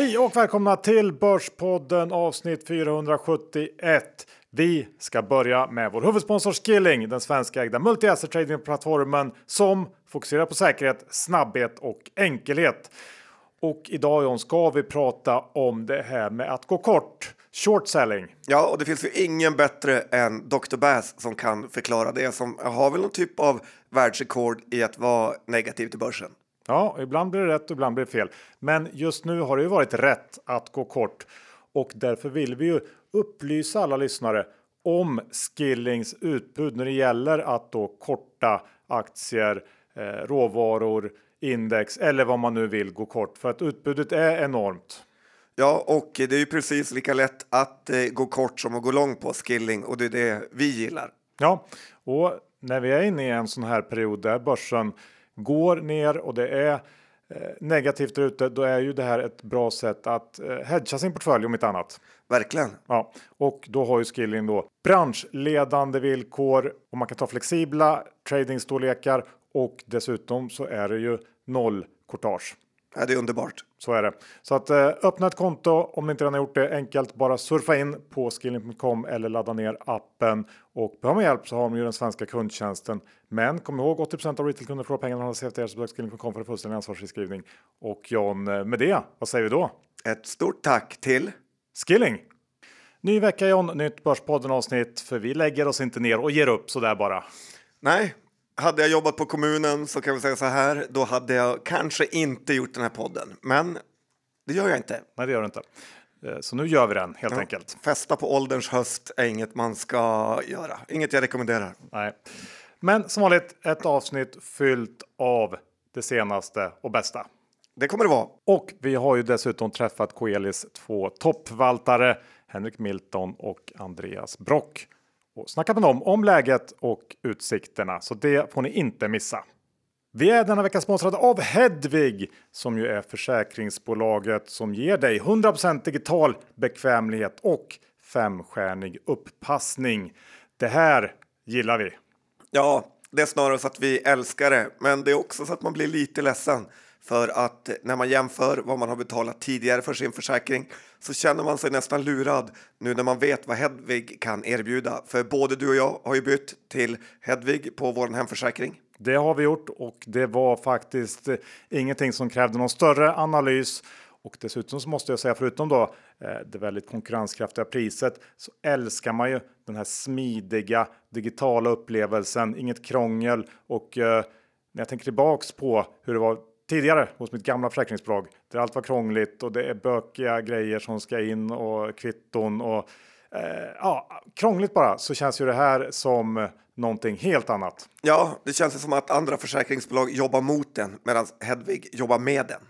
Hej och välkomna till Börspodden avsnitt 471. Vi ska börja med vår huvudsponsor Skilling, den svenskägda multi-asset trading-plattformen som fokuserar på säkerhet, snabbhet och enkelhet. Och idag John ska vi prata om det här med att gå kort, short selling. Ja, och det finns ju ingen bättre än Dr. Bass som kan förklara det som har väl någon typ av världsrekord i att vara negativ till börsen. Ja, ibland blir det rätt och ibland blir det fel. Men just nu har det ju varit rätt att gå kort och därför vill vi ju upplysa alla lyssnare om Skillings utbud när det gäller att då korta aktier, eh, råvaror, index eller vad man nu vill gå kort för att utbudet är enormt. Ja, och det är ju precis lika lätt att eh, gå kort som att gå lång på Skilling och det är det vi gillar. Ja, och när vi är inne i en sån här period där börsen går ner och det är eh, negativt där ute, då är ju det här ett bra sätt att eh, hedga sin portfölj om inte annat. Verkligen. Ja, och då har ju Skilling då branschledande villkor och man kan ta flexibla tradingstorlekar och dessutom så är det ju noll courtage. Ja, det är underbart. Så är det. Så att eh, öppna ett konto om ni inte redan gjort det. Enkelt bara surfa in på skilling.com eller ladda ner appen. Och behöver man hjälp så har de ju den svenska kundtjänsten. Men kom ihåg 80% av retailkunder får pengarna hos CFTR så besök skilling.com för fullständig ansvarsfriskrivning. Och John, eh, med det, vad säger vi då? Ett stort tack till Skilling! Ny vecka John, nytt Börspodden avsnitt. För vi lägger oss inte ner och ger upp så där bara. Nej, hade jag jobbat på kommunen så kan vi säga så här, då hade jag kanske inte gjort den här podden. Men det gör jag inte. Nej, det gör du inte. Eh, Så nu gör vi den helt Ja. enkelt. Festa på ålderns höst är inget man ska göra. Inget jag rekommenderar. Nej. Men som vanligt ett avsnitt fyllt av det senaste och bästa. Det kommer det vara. Och vi har ju dessutom träffat Coelis två toppvaltare, Henrik Milton och Andreas Brock. Och snackat med dem om läget och utsikterna, så det får ni inte missa. Vi är denna vecka sponsrade av Hedvig som ju är försäkringsbolaget som ger dig 100% digital bekvämlighet och femstjärnig upppassning. Det här gillar vi. Ja, det är snarare så att vi älskar det, men det är också så att man blir lite ledsen för att när man jämför vad man har betalat tidigare för sin försäkring så känner man sig nästan lurad nu när man vet vad Hedvig kan erbjuda. För både du och jag har ju bytt till Hedvig på vår hemförsäkring. Det har vi gjort och det var faktiskt eh, ingenting som krävde någon större analys. Och dessutom så måste jag säga, förutom då eh, det väldigt konkurrenskraftiga priset, så älskar man ju den här smidiga digitala upplevelsen, inget krångel och eh, när jag tänker tillbaks på hur det var tidigare hos mitt gamla försäkringsbolag där allt var krångligt och det är bökiga grejer som ska in och kvitton och eh, ja, krångligt bara så känns ju det här som någonting helt annat. Ja, det känns som att andra försäkringsbolag jobbar mot den medan Hedvig jobbar med den.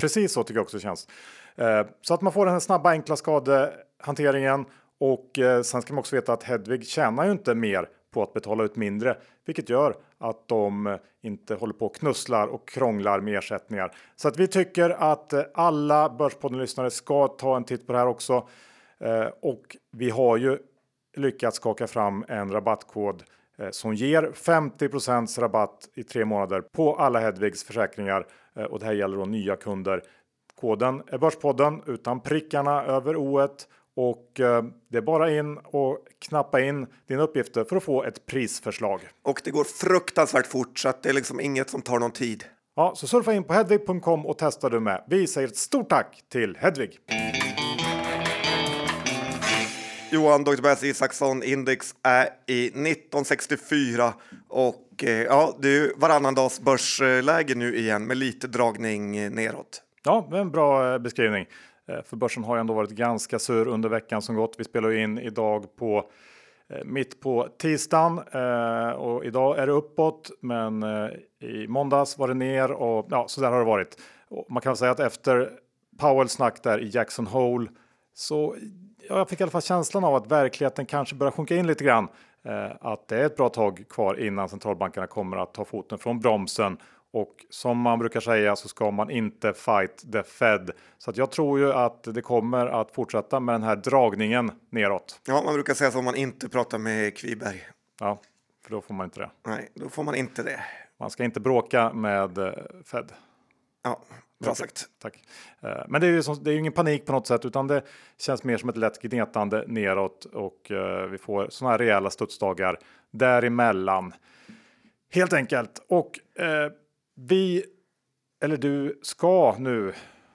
Precis så tycker jag också det känns. Eh, Så att man får den här snabba enkla skadehanteringen och eh, sen ska man också veta att Hedvig tjänar ju inte mer på att betala ut mindre, vilket gör att de inte håller på och knusslar och krånglar med ersättningar. Så att vi tycker att eh, alla Börspodden-lyssnare ska ta en titt på det här också. Eh, och vi har ju lyckats skaka fram en rabattkod eh, som ger 50% rabatt i tre månader på alla Hedvigs försäkringar och det här gäller då nya kunder. Koden är Börspodden utan prickarna över o och eh, det är bara in och knappa in dina uppgifter för att få ett prisförslag. Och det går fruktansvärt fort så att det är liksom inget som tar någon tid. Ja, så surfa in på hedvig.com och testa du med. Vi säger ett stort tack till Hedvig. Johan Dr. Bass Isaksson index är i 1964 och eh, ja, det är varannan dags börsläge nu igen med lite dragning neråt. Ja, det är en bra eh, beskrivning. Eh, för börsen har ju ändå varit ganska sur under veckan som gått. Vi spelar ju in idag på eh, mitt på tisdagen eh, och idag är det uppåt. Men i måndags var det ner och ja, så där har det varit. Man kan säga att efter Powells snack där i Jackson Hole så ja, jag fick i alla fall känslan av att verkligheten kanske börjar sjunka in lite grann. Att det är ett bra tag kvar innan centralbankerna kommer att ta foten från bromsen. Och som man brukar säga så ska man inte fight the Fed. Så att jag tror ju att det kommer att fortsätta med den här dragningen neråt. Ja, man brukar säga så om man inte pratar med Kviberg. Ja, för då får man inte det. Nej, då får man inte det. Man ska inte bråka med eh, Fed. Ja, Bra sagt. Tack. Eh, men det är ju som, det är ingen panik på något sätt, utan det känns mer som ett lätt gnetande neråt och uh, vi får sådana här rejäla studsdagar däremellan. Helt enkelt. Och uh, vi, eller du, ska nu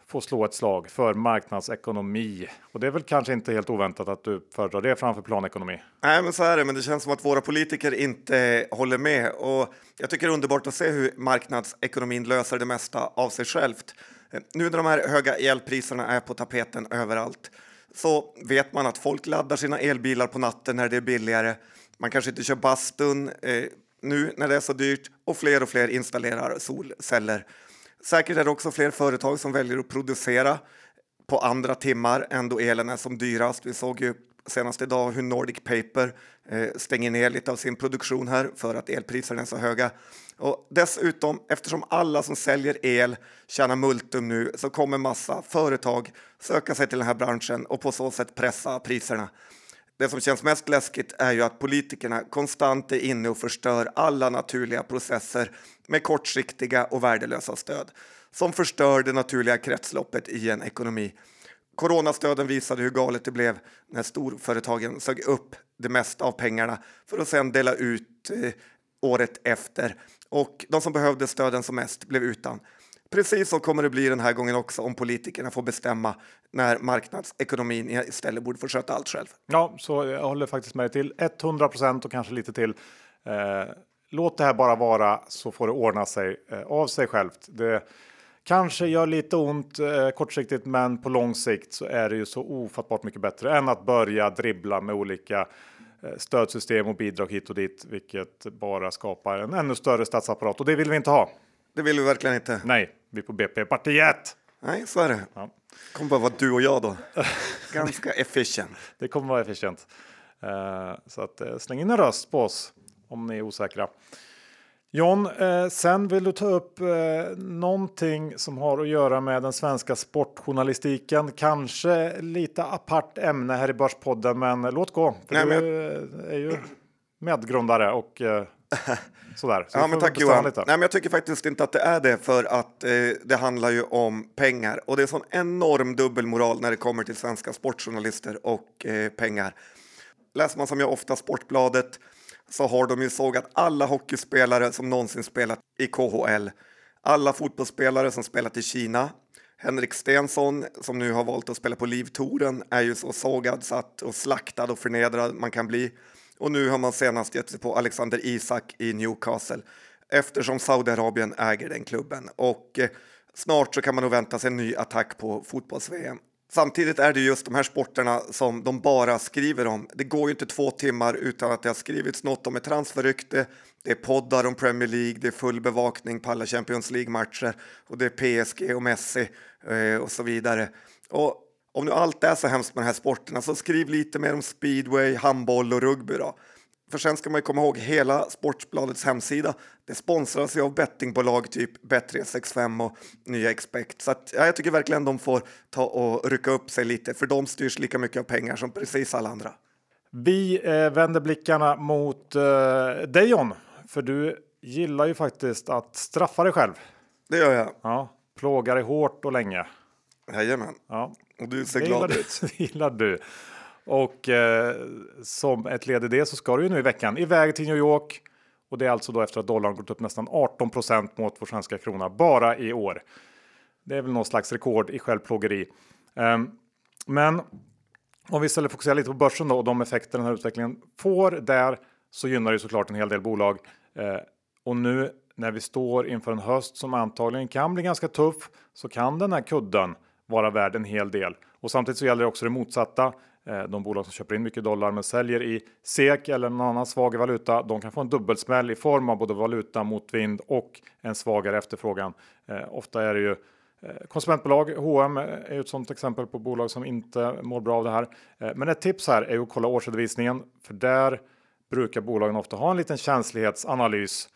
få slå ett slag för marknadsekonomi. Och det är väl kanske inte helt oväntat att du föredrar det framför planekonomi? Nej, men så är det. Men det känns som att våra politiker inte håller med. Och jag tycker det är underbart att se hur marknadsekonomin löser det mesta av sig självt. Nu när de här höga elpriserna är på tapeten överallt så vet man att folk laddar sina elbilar på natten när det är billigare. Man kanske inte kör bastun eh, nu när det är så dyrt och fler och fler installerar solceller. Säkert är det också fler företag som väljer att producera på andra timmar än då elen är som dyrast. Vi såg ju senast idag hur Nordic Paper eh, stänger ner lite av sin produktion här för att elpriserna är så höga. Och dessutom, eftersom alla som säljer el tjänar multum nu så kommer massa företag söka sig till den här branschen och på så sätt pressa priserna. Det som känns mest läskigt är ju att politikerna konstant är inne och förstör alla naturliga processer med kortsiktiga och värdelösa stöd som förstör det naturliga kretsloppet i en ekonomi. Coronastöden visade hur galet det blev när storföretagen sög upp det mesta av pengarna för att sedan dela ut eh, året efter och de som behövde stöden som mest blev utan. Precis så kommer det bli den här gången också om politikerna får bestämma när marknadsekonomin istället borde få sköta allt själv. Ja, så jag håller faktiskt med dig till 100 procent och kanske lite till. Eh, låt det här bara vara så får det ordna sig eh, av sig självt. Det kanske gör lite ont eh, kortsiktigt, men på lång sikt så är det ju så ofattbart mycket bättre än att börja dribbla med olika eh, stödsystem och bidrag hit och dit, vilket bara skapar en ännu större statsapparat och det vill vi inte ha. Det vill vi verkligen inte. Nej, vi på BP-partiet. Nej, så är det. Ja. Det kommer bara vara du och jag då. Ganska efficient. Det kommer vara efficient. Uh, så att uh, släng in en röst på oss om ni är osäkra. John, uh, sen vill du ta upp uh, någonting som har att göra med den svenska sportjournalistiken. Kanske lite apart ämne här i Börspodden, men låt gå. För Nej, du men... är ju medgrundare och Sådär. Så ja, men tack Johan. Lite. Nej, men jag tycker faktiskt inte att det är det för att eh, det handlar ju om pengar och det är sån enorm dubbelmoral när det kommer till svenska sportjournalister och eh, pengar. Läser man som jag ofta Sportbladet så har de ju sågat alla hockeyspelare som någonsin spelat i KHL, alla fotbollsspelare som spelat i Kina. Henrik Stensson, som nu har valt att spela på Livtouren, är ju så sågad satt och slaktad och förnedrad man kan bli. Och nu har man senast gett sig på Alexander Isak i Newcastle eftersom Saudiarabien äger den klubben. Och eh, snart så kan man nog vänta sig en ny attack på fotbolls-VM. Samtidigt är det just de här sporterna som de bara skriver om. Det går ju inte två timmar utan att det har skrivits något om ett transferrykte. Det är poddar om Premier League, det är full bevakning på alla Champions League-matcher och det är PSG och Messi eh, och så vidare. Och om nu allt är så hemskt med de här sporterna så skriv lite mer om speedway, handboll och rugby då. För sen ska man komma ihåg hela Sportbladets hemsida. Det sponsras ju av bettingbolag typ Bet365 och nya Expect. Så att, ja, jag tycker verkligen de får ta och rycka upp sig lite för de styrs lika mycket av pengar som precis alla andra. Vi eh, vänder blickarna mot eh, dig John, för du gillar ju faktiskt att straffa dig själv. Det gör jag. Ja, plågar dig hårt och länge. Jajamän. Ja. Och du ser glad ut. Det gillar du. Och eh, som ett led i det så ska du ju nu i veckan iväg till New York. Och det är alltså då efter att dollarn gått upp nästan 18% mot vår svenska krona bara i år. Det är väl någon slags rekord i självplågeri. Um, men om vi istället fokuserar lite på börsen då och de effekter den här utvecklingen får där så gynnar det såklart en hel del bolag. Uh, och nu när vi står inför en höst som antagligen kan bli ganska tuff så kan den här kudden vara värd en hel del. Och samtidigt så gäller det också det motsatta. Eh, de bolag som köper in mycket dollar men säljer i SEK eller någon annan svag valuta, de kan få en dubbelsmäll i form av både valuta motvind och en svagare efterfrågan. Eh, ofta är det ju eh, konsumentbolag, H&M är ett sådant exempel på bolag som inte mår bra av det här. Men ett tips här är att kolla årsredovisningen, för där brukar bolagen ofta ha en liten känslighetsanalys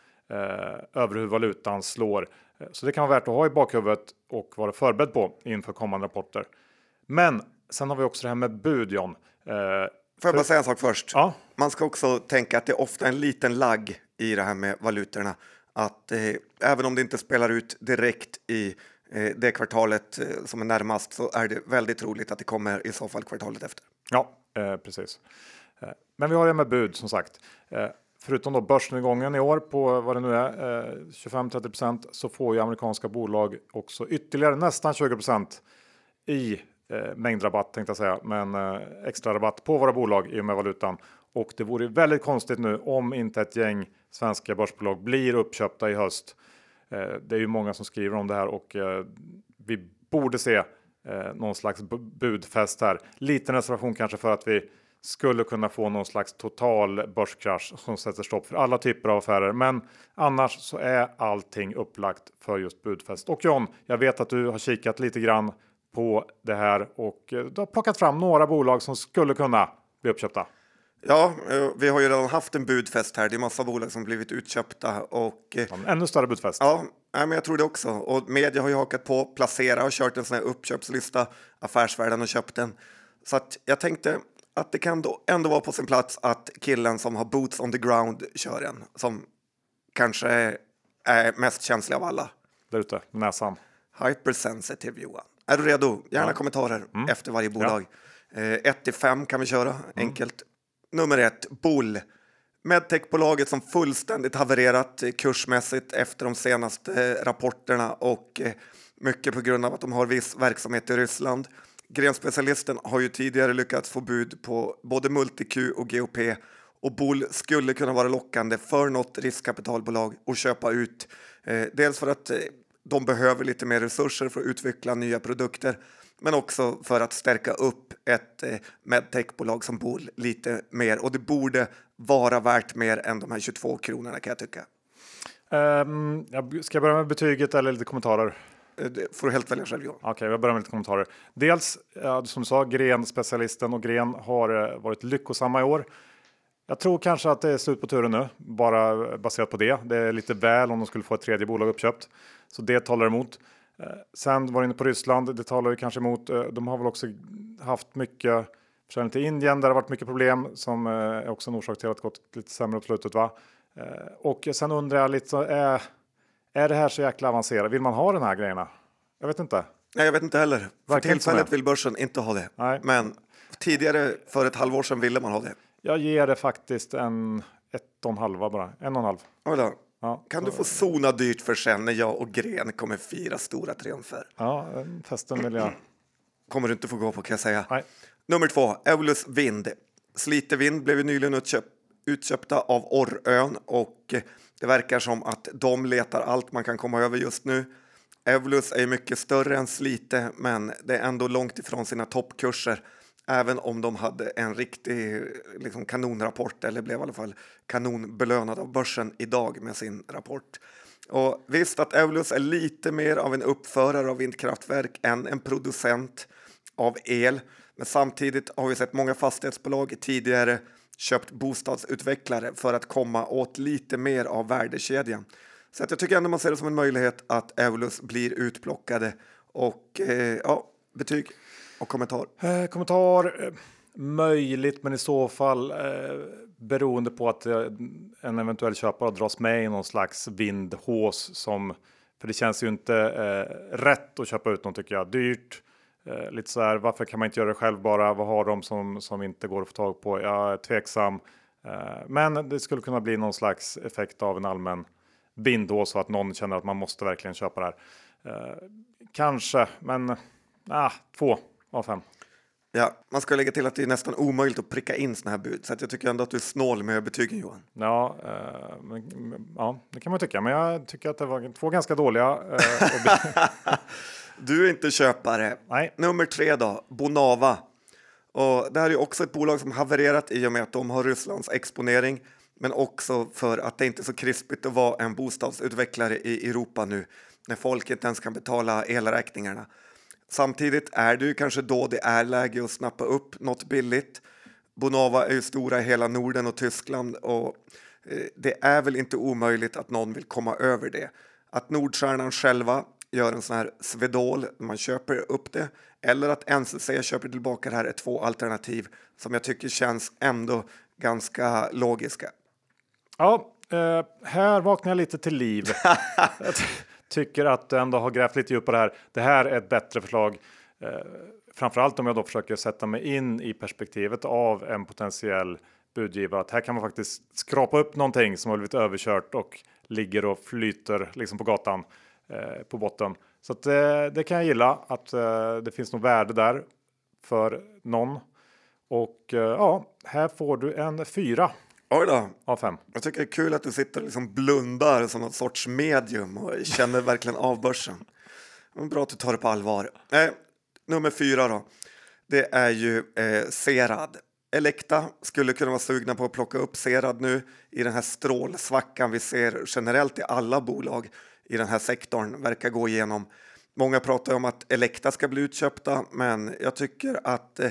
över hur valutan slår så det kan vara värt att ha i bakhuvudet och vara förberedd på inför kommande rapporter. Men sen har vi också det här med bud John. Eh, Får jag bara säga en sak först? Ja. Man ska också tänka att det är ofta en liten lagg i det här med valutorna. Att eh, även om det inte spelar ut direkt i eh, det kvartalet eh, som är närmast så är det väldigt troligt att det kommer i så fall kvartalet efter. Ja, eh, precis. Eh, men vi har det med bud som sagt. Förutom då börsnedgången i år på vad det nu är, eh, 25-30% så får ju amerikanska bolag också ytterligare nästan 20% i eh, mängdrabatt tänkte jag säga, men eh, extra rabatt på våra bolag i och med valutan. Och det vore väldigt konstigt nu om inte ett gäng svenska börsbolag blir uppköpta i höst. Det är ju många som skriver om det här och vi borde se någon slags budfest här. Liten reservation kanske för att vi skulle kunna få någon slags total börskrasch som sätter stopp för alla typer av affärer. Men annars så är allting upplagt för just budfest. Och John, jag vet att du har kikat lite grann på det här och eh, du har plockat fram några bolag som skulle kunna bli uppköpta. Ja, eh, vi har ju redan haft en budfest här. Det är massa bolag som blivit utköpta och en ännu större budfest. Ja, men jag tror det också. Och media har ju hakat på. Placera och kört en sån här uppköpslista. Affärsvärlden har köpt den. Så att jag tänkte att det kan då ändå vara på sin plats att killen som har boots on the ground kör en som kanske är mest känslig av alla. Där ute, näsan. Hypersensitive Johan. Är du redo? Gärna ja. kommentarer mm. efter varje bolag. 1 ja. till 5 kan vi köra, mm. enkelt. Nummer ett, Bull. Medtechbolaget som fullständigt havererat kursmässigt efter de senaste rapporterna och eh, mycket på grund av att de har viss verksamhet i Ryssland. Grenspecialisten har ju tidigare lyckats få bud på både MultiQ och GOP och Bull skulle kunna vara lockande för något riskkapitalbolag att köpa ut. Eh, dels för att eh, de behöver lite mer resurser för att utveckla nya produkter men också för att stärka upp ett eh, medtechbolag som Bull lite mer och det borde vara värt mer än de här 22 kronorna kan jag tycka. Um, ska jag börja med betyget eller lite kommentarer? Eh, det får du helt välja själv Okej, okay, jag börjar med lite kommentarer. Dels eh, som du sa, Gren specialisten och Gren har eh, varit lyckosamma i år. Jag tror kanske att det är slut på turen nu, bara baserat på det. Det är lite väl om de skulle få ett tredje bolag uppköpt, så det talar emot. Sen var inne på Ryssland, det talar ju kanske emot. De har väl också haft mycket försäljning till Indien där det varit mycket problem som är också en orsak till att det gått lite sämre på slutet. Va? Och sen undrar jag lite, är, är det här så jäkla avancerat? Vill man ha den här grejerna? Jag vet inte. Nej, jag vet inte heller. För tillfället vill börsen inte ha det. Nej. Men tidigare, för ett halvår sedan, ville man ha det. Jag ger det faktiskt en ett och en halva bara. En och en halv. Oj Ja, kan så... du få zona dyrt för sen när jag och Gren kommer fira stora triumfer? Ja, festen vill jag. Kommer du inte få gå på kan jag säga. Nej. Nummer två, Evolus Vind. Slite Vind blev nyligen utköp, utköpta av Orrön och det verkar som att de letar allt man kan komma över just nu. Evolus är mycket större än Slite, men det är ändå långt ifrån sina toppkurser. Även om de hade en riktig liksom, kanonrapport, eller blev i alla fall kanonbelönad av börsen idag med sin rapport. Och visst att Evolus är lite mer av en uppförare av vindkraftverk än en producent av el. Men samtidigt har vi sett många fastighetsbolag tidigare köpt bostadsutvecklare för att komma åt lite mer av värdekedjan. Så att jag tycker ändå man ser det som en möjlighet att Evolus blir utplockade. Och eh, ja, betyg och kommentar? Eh, kommentar, eh, möjligt, men i så fall eh, beroende på att eh, en eventuell köpare dras med i någon slags vindhås som för det känns ju inte eh, rätt att köpa ut någon tycker jag. Dyrt, Eh, lite så här, varför kan man inte göra det själv bara? Vad har de som, som inte går att få tag på? Jag är tveksam. Eh, men det skulle kunna bli någon slags effekt av en allmän vindhås så att någon känner att man måste verkligen köpa det här. Eh, kanske, men ah, två av fem. Ja, man ska lägga till att det är nästan omöjligt att pricka in såna här bud, så jag tycker ändå att du är snål med betygen Johan. Ja, eh, men, ja, det kan man tycka, men jag tycker att det var två ganska dåliga. Eh, Du är inte köpare. Nej. Nummer tre då, Bonava. Och det här är också ett bolag som havererat i och med att de har Rysslands exponering men också för att det inte är så krispigt att vara en bostadsutvecklare i Europa nu när folk inte ens kan betala elräkningarna. Samtidigt är det ju kanske då det är läge att snappa upp något billigt. Bonava är ju stora i hela Norden och Tyskland och eh, det är väl inte omöjligt att någon vill komma över det. Att Nordstjärnan själva gör en sån här Svedol, man köper upp det, eller att NCC köper tillbaka det här är två alternativ som jag tycker känns ändå ganska logiska. Ja, eh, här vaknar jag lite till liv. tycker att du ändå har grävt lite djupare här. Det här är ett bättre förslag. Eh, framförallt om jag då försöker sätta mig in i perspektivet av en potentiell budgivare. Att här kan man faktiskt skrapa upp någonting som har blivit överkört och ligger och flyter liksom på gatan på botten. Så att, eh, det kan jag gilla att eh, det finns något värde där för någon. Och eh, ja, här får du en fyra Oj då. av fem. Jag tycker det är kul att du sitter och liksom blundar som något sorts medium och känner verkligen av börsen. Men bra att du tar det på allvar. Eh, nummer fyra då. Det är ju eh, Serad. Elekta skulle kunna vara sugna på att plocka upp Serad nu i den här strålsvackan vi ser generellt i alla bolag i den här sektorn verkar gå igenom. Många pratar om att Elekta ska bli utköpta, men jag tycker att eh,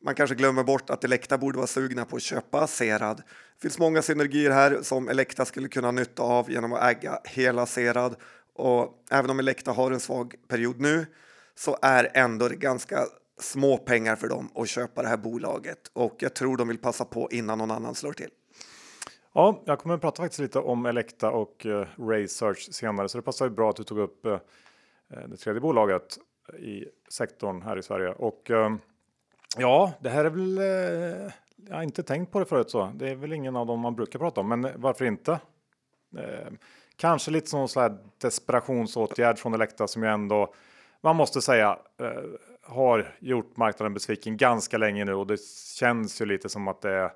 man kanske glömmer bort att Elekta borde vara sugna på att köpa Serad. Det finns många synergier här som Elekta skulle kunna nytta av genom att äga hela Serad. Och även om Elekta har en svag period nu så är ändå det ganska små pengar för dem att köpa det här bolaget och jag tror de vill passa på innan någon annan slår till. Ja, jag kommer att prata faktiskt lite om Elekta och eh, uh, Research senare, så det passar ju bra att du tog upp eh, eh, det tredje bolaget i sektorn här i Sverige. Och ja, det här är väl. Jag har inte tänkt på det förut så. Det är väl ingen av dem man brukar prata om, men varför inte? kanske lite som så här desperationsåtgärd från Elekta som ju ändå man måste säga har gjort marknaden besviken ganska länge nu och det känns ju lite som att det är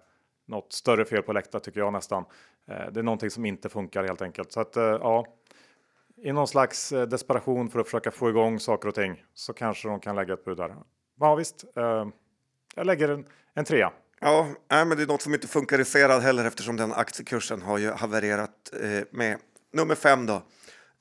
något större fel på Elekta tycker jag nästan. Det är någonting som inte funkar helt enkelt. Så att ja, i någon slags desperation för att försöka få igång saker och ting så kanske de kan lägga ett bud där. Ja visst, jag lägger en, en trea. Ja, nej, men det är något som inte funkar i Serad heller eftersom den aktiekursen har ju havererat eh, med. Nummer fem då.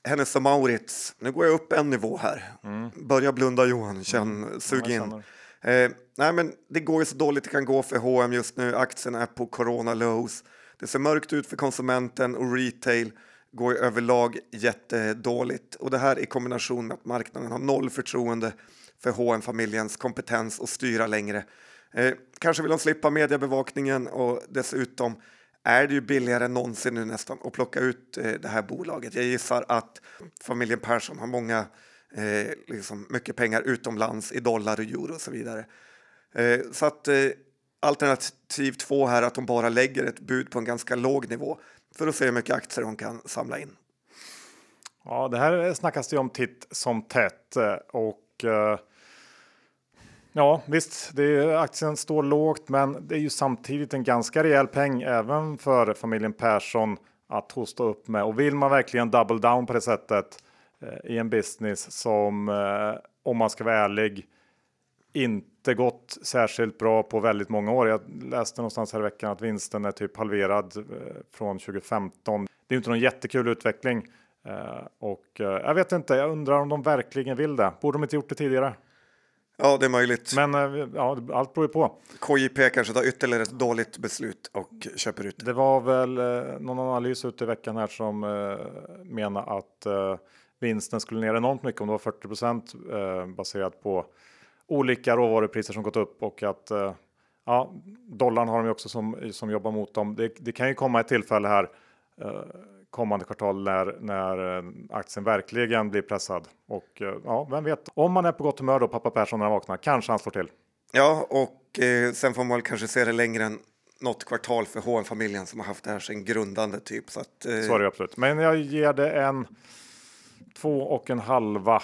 Hennes och Maurits. Nu går jag upp en nivå här. Mm. Börja blunda Johan, känn, mm. sug in. Eh, nej, men det går ju så dåligt det kan gå för H&M just nu. Aktien är på corona lows. Det ser mörkt ut för konsumenten och retail går överlag jättedåligt. Och det här i kombination med att marknaden har noll förtroende för hm familjens kompetens att styra längre. Eh, kanske vill de slippa mediebevakningen och dessutom är det ju billigare än någonsin nu nästan att plocka ut eh, det här bolaget. Jag gissar att familjen Persson har många, eh, liksom mycket pengar utomlands i dollar och euro och så vidare. Eh, så att eh, alternativ två här att de bara lägger ett bud på en ganska låg nivå för att se hur mycket aktier de kan samla in. Ja, det här snackas det om titt som tätt eh, och eh, Ja visst, det är, aktien står lågt, men det är ju samtidigt en ganska rejäl peng även för familjen Persson att hosta upp med. Och vill man verkligen double down på det sättet i en business som, eh, om man ska vara ärlig, inte gått särskilt bra på väldigt många år. Jag läste någonstans här i veckan att vinsten är typ halverad eh, från 2015. Det är inte någon jättekul utveckling eh, och eh, jag vet inte. Jag undrar om de verkligen vill det. Borde de inte gjort det tidigare? Ja, det är möjligt. Men eh, ja, allt beror ju på. KJP kanske tar ytterligare ett dåligt beslut och köper ut. Det var väl eh, någon analys ute i veckan här som eh, menar att eh, vinsten skulle ner enormt mycket om det var 40 procent eh, baserat på olika råvarupriser som gått upp och att eh, ja, dollarn har de ju också som, som jobbar mot dem. Det, det kan ju komma ett tillfälle här kommande kvartal när, när eh, aktien verkligen blir pressad. Och eh, ja, vem vet, om man är på gott humör då, pappa Persson när han vaknar, kanske han slår till. Ja, och eh, sen får man väl kanske se det längre än något kvartal för hm familjen som har haft det här sen grundande typ. Så, att, eh... så är det absolut. Men jag ger det en två och en halva.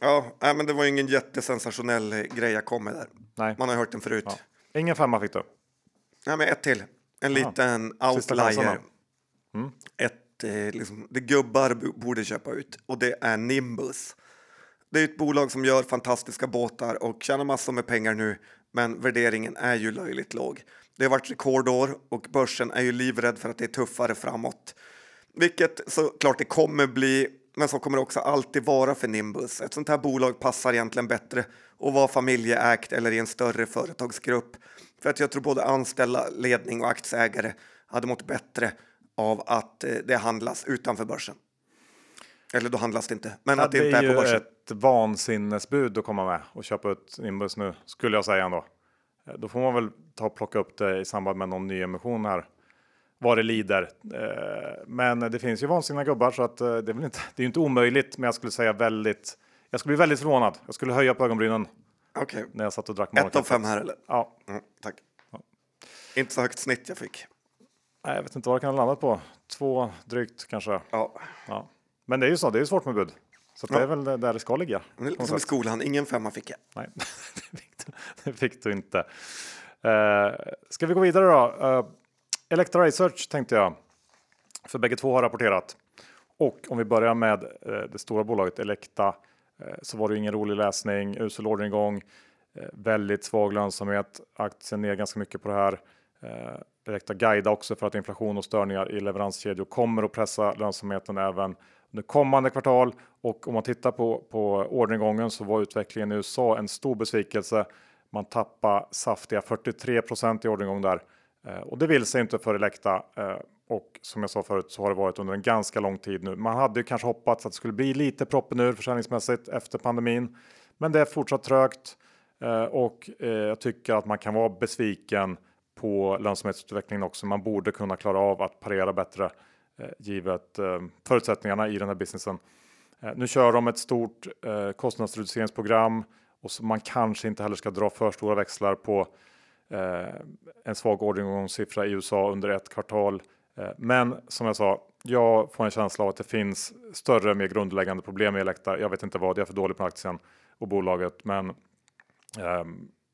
Ja, nej, men det var ju ingen jättesensationell grej jag kom med där. Nej. Man har hört den förut. Ja. Ingen femma fick du? Nej, men ett till. En Aha. liten outlier. Mm. Ett, eh, liksom, det gubbar borde köpa ut och det är Nimbus. Det är ett bolag som gör fantastiska båtar och tjänar massor med pengar nu, men värderingen är ju löjligt låg. Det har varit rekordår och börsen är ju livrädd för att det är tuffare framåt. Vilket såklart det kommer bli, men så kommer det också alltid vara för Nimbus. Ett sånt här bolag passar egentligen bättre att vara familjeägt eller i en större företagsgrupp. För att jag tror både anställda, ledning och aktieägare hade mått bättre av att eh, det handlas utanför börsen. Eller då handlas det inte, men ja, att det, det inte är, är på börsen. Det är ett vansinnesbud att komma med och köpa ut Nimbus nu skulle jag säga ändå. Eh, då får man väl ta och plocka upp det i samband med någon ny emission här. Vad det lider. Eh, men det finns ju vansinniga gubbar så att eh, det är väl inte, det är inte omöjligt. Men jag skulle säga väldigt. Jag skulle bli väldigt förvånad. Jag skulle höja på ögonbrynen Okej, när jag satt och drack ett av fem här eller? Ja, Mm, tack. Inte så högt snitt jag fick. nej, jag vet inte vad det kan ha landat på. Två drygt kanske. Ja, Ja. Men det är ju så, det är ju svårt med bud. Så att det är väl där det ska ligga. det är lite som i skolan, ingen femma fick jag. Nej, det fick du, det fick du inte. Uh, ska vi gå vidare då? Uh, Electra Research tänkte jag. För bägge två har rapporterat. Och om vi börjar med eh, det stora bolaget Elekta eh, så var det ingen rolig läsning, usel orderingång, eh, väldigt svag lönsamhet. Aktien ner ganska mycket på det här. Elekta guida också för att inflation och störningar i leveranskedjor kommer att pressa lönsamheten även under kommande kvartal. Och om man tittar på, på orderingången så var utvecklingen i USA en stor besvikelse. Man tappar saftiga 43% i orderingång där. Eh, och det vill sig inte för Elekta. Eh, och som jag sa förut så har det varit under en ganska lång tid nu. Man hade ju kanske hoppats att det skulle bli lite proppen ur försäljningsmässigt efter pandemin. Men det är fortsatt trögt eh, och jag tycker att man kan vara besviken på lönsamhetsutvecklingen också. Man borde kunna klara av att parera bättre givet förutsättningarna i den här businessen. Nu kör de ett stort kostnadsreduceringsprogram och så man kanske inte heller ska dra för stora växlar på Eh, en svag orderingångssiffra i USA under ett kvartal. Eh, men som jag sa, jag får en känsla av att det finns större, mer grundläggande problem i Elekta. Jag vet inte vad, jag är för dålig på aktien och bolaget, men eh,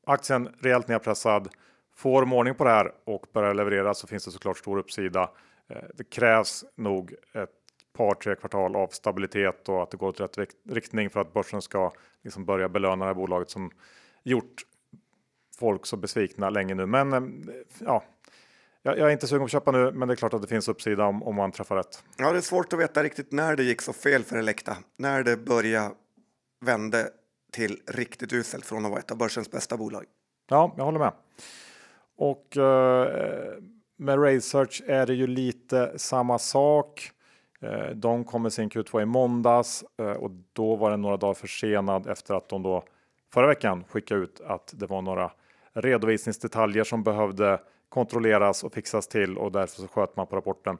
aktien rejält nedpressad. Får de ordning på det här och börjar leverera så finns det såklart stor uppsida. Eh, det krävs nog ett par, tre kvartal av stabilitet och att det går åt rätt riktning för att börsen ska liksom börja belöna det här bolaget som gjort folk så besvikna länge nu. Men eh, ja, jag är inte sugen på att köpa nu, men det är klart att det finns uppsida om, om man träffar rätt. Ja, det är svårt att veta riktigt när det gick så fel för Elekta. När det började vända till riktigt uselt från att vara ett av börsens bästa bolag. Ja, jag håller med. Och eh, med Research är det ju lite samma sak. Eh, de kom med sin Q2 i måndags eh, och då var den några dagar försenad efter att de då förra veckan skickade ut att det var några redovisningsdetaljer som behövde kontrolleras och fixas till och därför så sköt man på rapporten.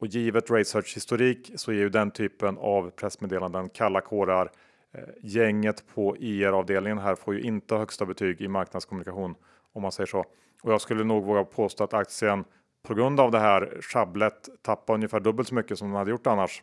Och givet Research historik så är ju den typen av pressmeddelanden kalla kårar. Eh, gänget på e IR-avdelningen här får ju inte högsta betyg i marknadskommunikation om man säger så. Och jag skulle nog våga påstå att aktien på grund av det här schabblet tappar ungefär dubbelt så mycket som den hade gjort annars.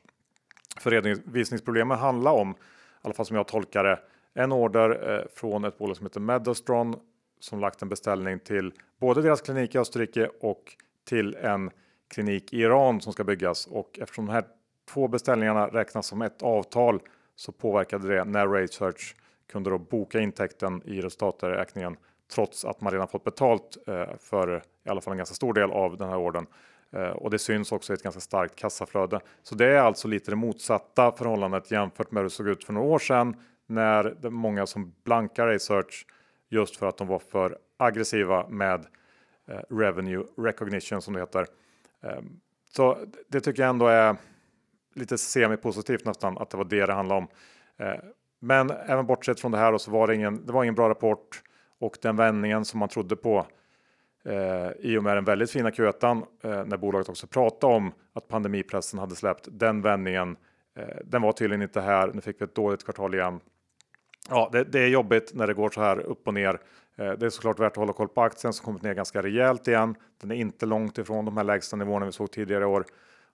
För redovisningsproblemen handlar om, i alla fall som jag tolkar det, en order eh, från ett bolag som heter Medostron som lagt en beställning till både deras klinik i Österrike och till en klinik i Iran som ska byggas. Och eftersom de här två beställningarna räknas som ett avtal så påverkade det när Research kunde då boka intäkten i resultaträkningen trots att man redan fått betalt eh, för i alla fall en ganska stor del av den här ordern. Eh, och det syns också i ett ganska starkt kassaflöde. Så det är alltså lite det motsatta förhållandet jämfört med hur det såg ut för några år sedan när det många som blankar Research just för att de var för aggressiva med eh, revenue recognition som det heter. Eh, så det tycker jag ändå är lite semi-positivt nästan att det var det det handlade om. Eh, men även bortsett från det här då, så var det ingen, det var ingen bra rapport och den vändningen som man trodde på eh, i och med den väldigt fina Q1 eh, när bolaget också pratade om att pandemipressen hade släppt. Den vändningen, eh, den var tydligen inte här. Nu fick vi ett dåligt kvartal igen. Ja, det, det är jobbigt när det går så här upp och ner. Eh, det är såklart värt att hålla koll på aktien som kommit ner ganska rejält igen. Den är inte långt ifrån de här lägsta nivåerna vi såg tidigare i år.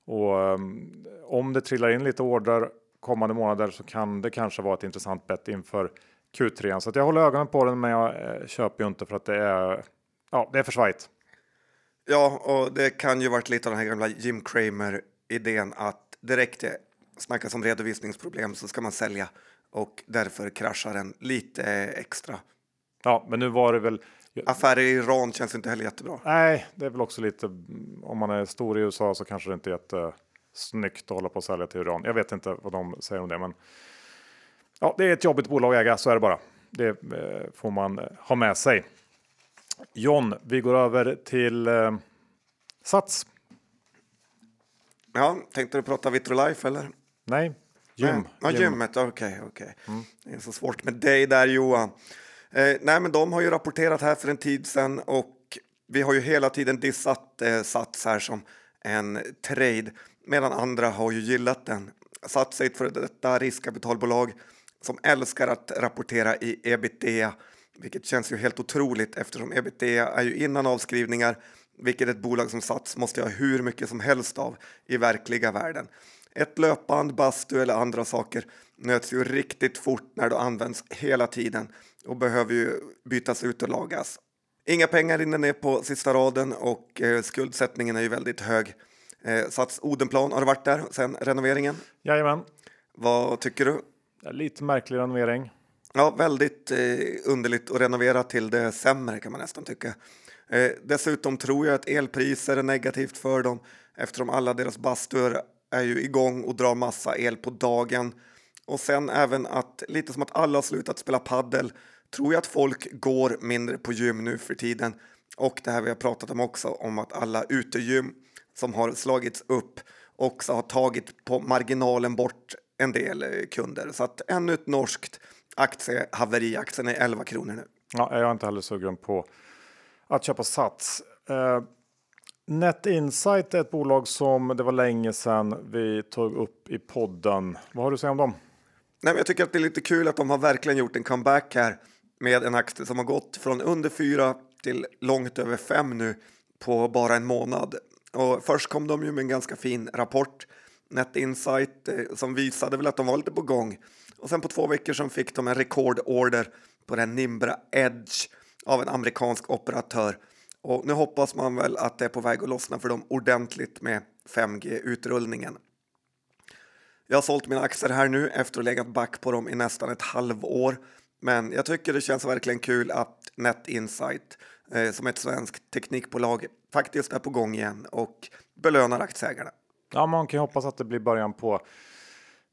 Och um, om det trillar in lite order kommande månader så kan det kanske vara ett intressant bett inför Q3. Så att jag håller ögonen på den, men jag eh, köper ju inte för att det är. Ja, det är för svajigt. Ja, och det kan ju varit lite av den här gamla Jim Cramer idén att direkt det snackas om redovisningsproblem så ska man sälja och därför kraschar den lite extra. Ja, men nu var det väl. Affärer i Iran känns inte heller jättebra. Nej, det är väl också lite. Om man är stor i USA så kanske det inte är jättesnyggt att hålla på och sälja till Iran. Jag vet inte vad de säger om det, men. Ja, det är ett jobbigt bolag att äga, så är det bara. Det eh, får man eh, ha med sig. John, vi går över till eh, Sats. Ja, tänkte du prata Vitrolife eller? Nej, gym. Ja, gymmet, okej, okej. Det är så svårt med dig där Johan. Eh, nej, men de har ju rapporterat här för en tid sedan och vi har ju hela tiden dissat eh, Sats här som en trade medan andra har ju gillat den. Satt sig för detta riskkapitalbolag som älskar att rapportera i ebitda, vilket känns ju helt otroligt eftersom ebitda är ju innan avskrivningar, vilket ett bolag som Sats måste ha hur mycket som helst av i verkliga världen. Ett löpband, bastu eller andra saker nöts ju riktigt fort när det används hela tiden och behöver ju bytas ut och lagas. Inga pengar rinner ner på sista raden och eh, skuldsättningen är ju väldigt hög. Eh, Sats Odenplan, har du varit där sen renoveringen? Jajamän. Vad tycker du? Lite märklig renovering. Ja, väldigt eh, underligt att renovera till det sämre kan man nästan tycka. Eh, dessutom tror jag att elpriser är negativt för dem eftersom alla deras bastuer är ju igång och drar massa el på dagen. Och sen även att lite som att alla har slutat spela paddel tror jag att folk går mindre på gym nu för tiden. Och det här vi har pratat om också, om att alla utegym som har slagits upp också har tagit på marginalen bort en del eh, kunder. Så att ännu ett norskt aktiehaveri. Aktien är 11 kronor nu. Ja, jag är inte heller sugen på att köpa Sats. Uh, Net Insight är ett bolag som det var länge sedan vi tog upp i podden. Vad har du att säga om dem? Nej, men jag tycker att det är lite kul att de har verkligen gjort en comeback här med en aktie som har gått från under 4 till långt över 5 nu på bara en månad. Och först kom de ju med en ganska fin rapport, Net Insight, eh, som visade väl att de var lite på gång. Och sen på två veckor sedan fick de en rekordorder på den Nimbra Edge av en amerikansk operatör. Och nu hoppas man väl att det är på väg att lossna för dem ordentligt med 5G-utrullningen. Jag har sålt mina aktier här nu efter att ha legat back på dem i nästan ett halvår. Men jag tycker det känns verkligen kul att Net Insight eh, som ett svenskt teknikbolag faktiskt är på gång igen och belönar aktieägarna. Ja, man kan ju hoppas att det blir början på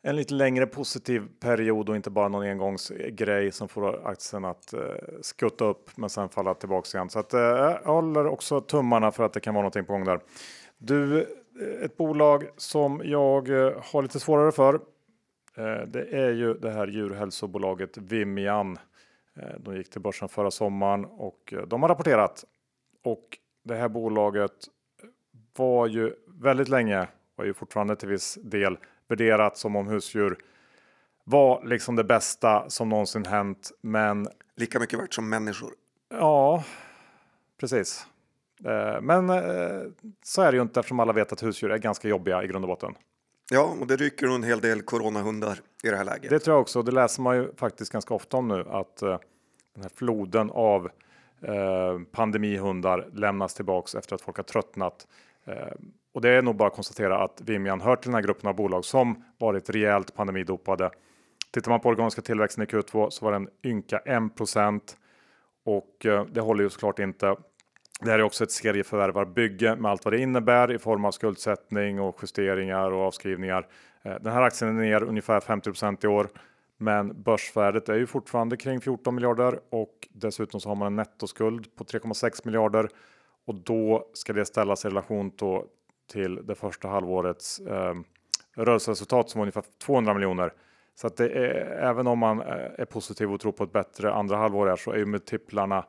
en lite längre positiv period och inte bara någon engångsgrej som får aktien att eh, skutta upp men sen falla tillbaks igen. Så att, eh, jag håller också tummarna för att det kan vara någonting på gång där. Du, eh, ett bolag som jag eh, har lite svårare för. Eh, det är ju det här djurhälsobolaget Vimian. Eh, de gick till börsen förra sommaren och eh, de har rapporterat. Och det här bolaget var ju väldigt länge, var ju fortfarande till viss del värderat som om husdjur var liksom det bästa som någonsin hänt. Men lika mycket värt som människor. Ja, precis. Eh, men eh, så är det ju inte eftersom alla vet att husdjur är ganska jobbiga i grund och botten. Ja, och det rycker nog en hel del coronahundar i det här läget. Det tror jag också. Det läser man ju faktiskt ganska ofta om nu att uh, den här floden av pandemihundar lämnas tillbaks efter att folk har tröttnat. Och det är nog bara att konstatera att Vimian hör till den här gruppen av bolag som varit rejält pandemidopade. Tittar man på organiska tillväxten i Q2 så var den ynka 1 och eh, det håller ju såklart inte. Det här är också ett serieförvärvarbygge med allt vad det innebär i form av skuldsättning och justeringar och avskrivningar. Eh, den här aktien är ner ungefär 50% i år, men börsvärdet är ju fortfarande kring 14 miljarder och dessutom så har man en nettoskuld på 3,6 miljarder och då ska det ställas i relation till det första halvårets eh, rörelseresultat som var ungefär 200 miljoner. Så att det är, även om man är positiv och tror på ett bättre andra halvår här, så är ju multiplarna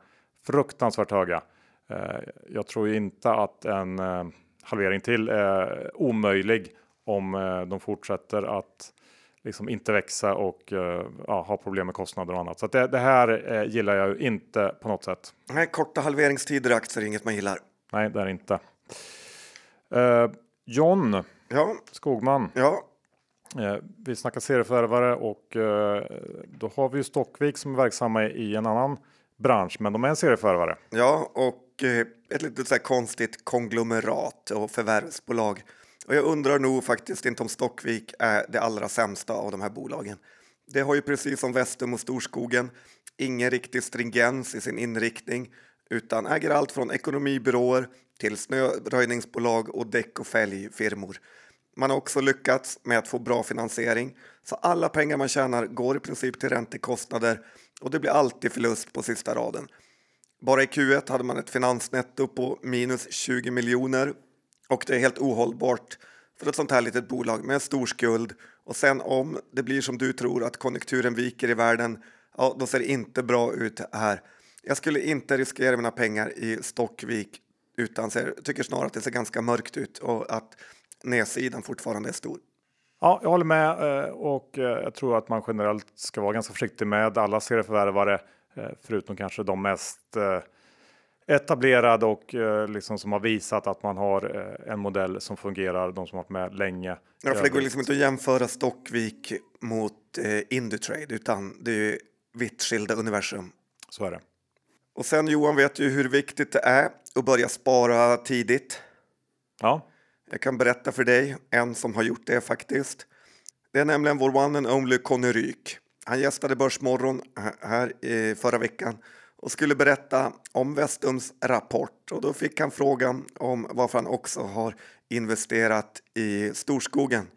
fruktansvärt höga. Eh, jag tror inte att en eh, halvering till är omöjlig om eh, de fortsätter att liksom inte växa och ja, ha problem med kostnader och annat. Så det, det, här gillar jag ju inte på något sätt. Nej, korta halveringstider i aktier är inget man gillar. Nej, det är inte. Uh, John ja. Skogman. Ja. Uh, vi snackar serieförvärvare och uh, då har vi ju Stockvik som är verksamma i en annan bransch, men de är en serieförvärvare. Ja, och ett lite så konstigt konglomerat och förvärvsbolag. Och jag undrar nog faktiskt inte om Stockvik är det allra sämsta av de här bolagen. Det har ju precis som Vestum och Storskogen ingen riktig stringens i sin inriktning utan äger allt från ekonomibyråer till snöröjningsbolag och däck och fälgfirmor. Man har också lyckats med att få bra finansiering så alla pengar man tjänar går i princip till räntekostnader och det blir alltid förlust på sista raden. Bara i Q1 hade man ett finansnetto på minus 20 miljoner och det är helt ohållbart för ett sånt här litet bolag med en stor skuld. Och sen om det blir som du tror att konjunkturen viker i världen, ja, då ser det inte bra ut här. Jag skulle inte riskera mina pengar i Stockvik utan ser, tycker snarare att det ser ganska mörkt ut och att nedsidan fortfarande är stor. Ja, jag håller med eh, och eh, jag tror att man generellt ska vara ganska försiktig med alla serieförvärvare, eh, förutom kanske de mest etablerade och liksom som har visat att man har en modell som fungerar. De som har varit med länge. Ja, för det går liksom inte att jämföra Stockvik mot Indutrade, utan det är vitt skilda universum. Så är det. Och sen Johan vet ju hur viktigt det är att börja spara tidigt. Ja. Jag kan berätta för dig, en som har gjort det faktiskt. Det är nämligen vår one and only Conny Ryk. Han gästade Börsmorgon här i förra veckan och skulle berätta om Vestums rapport och då fick han frågan om varför han också har investerat i storskogen.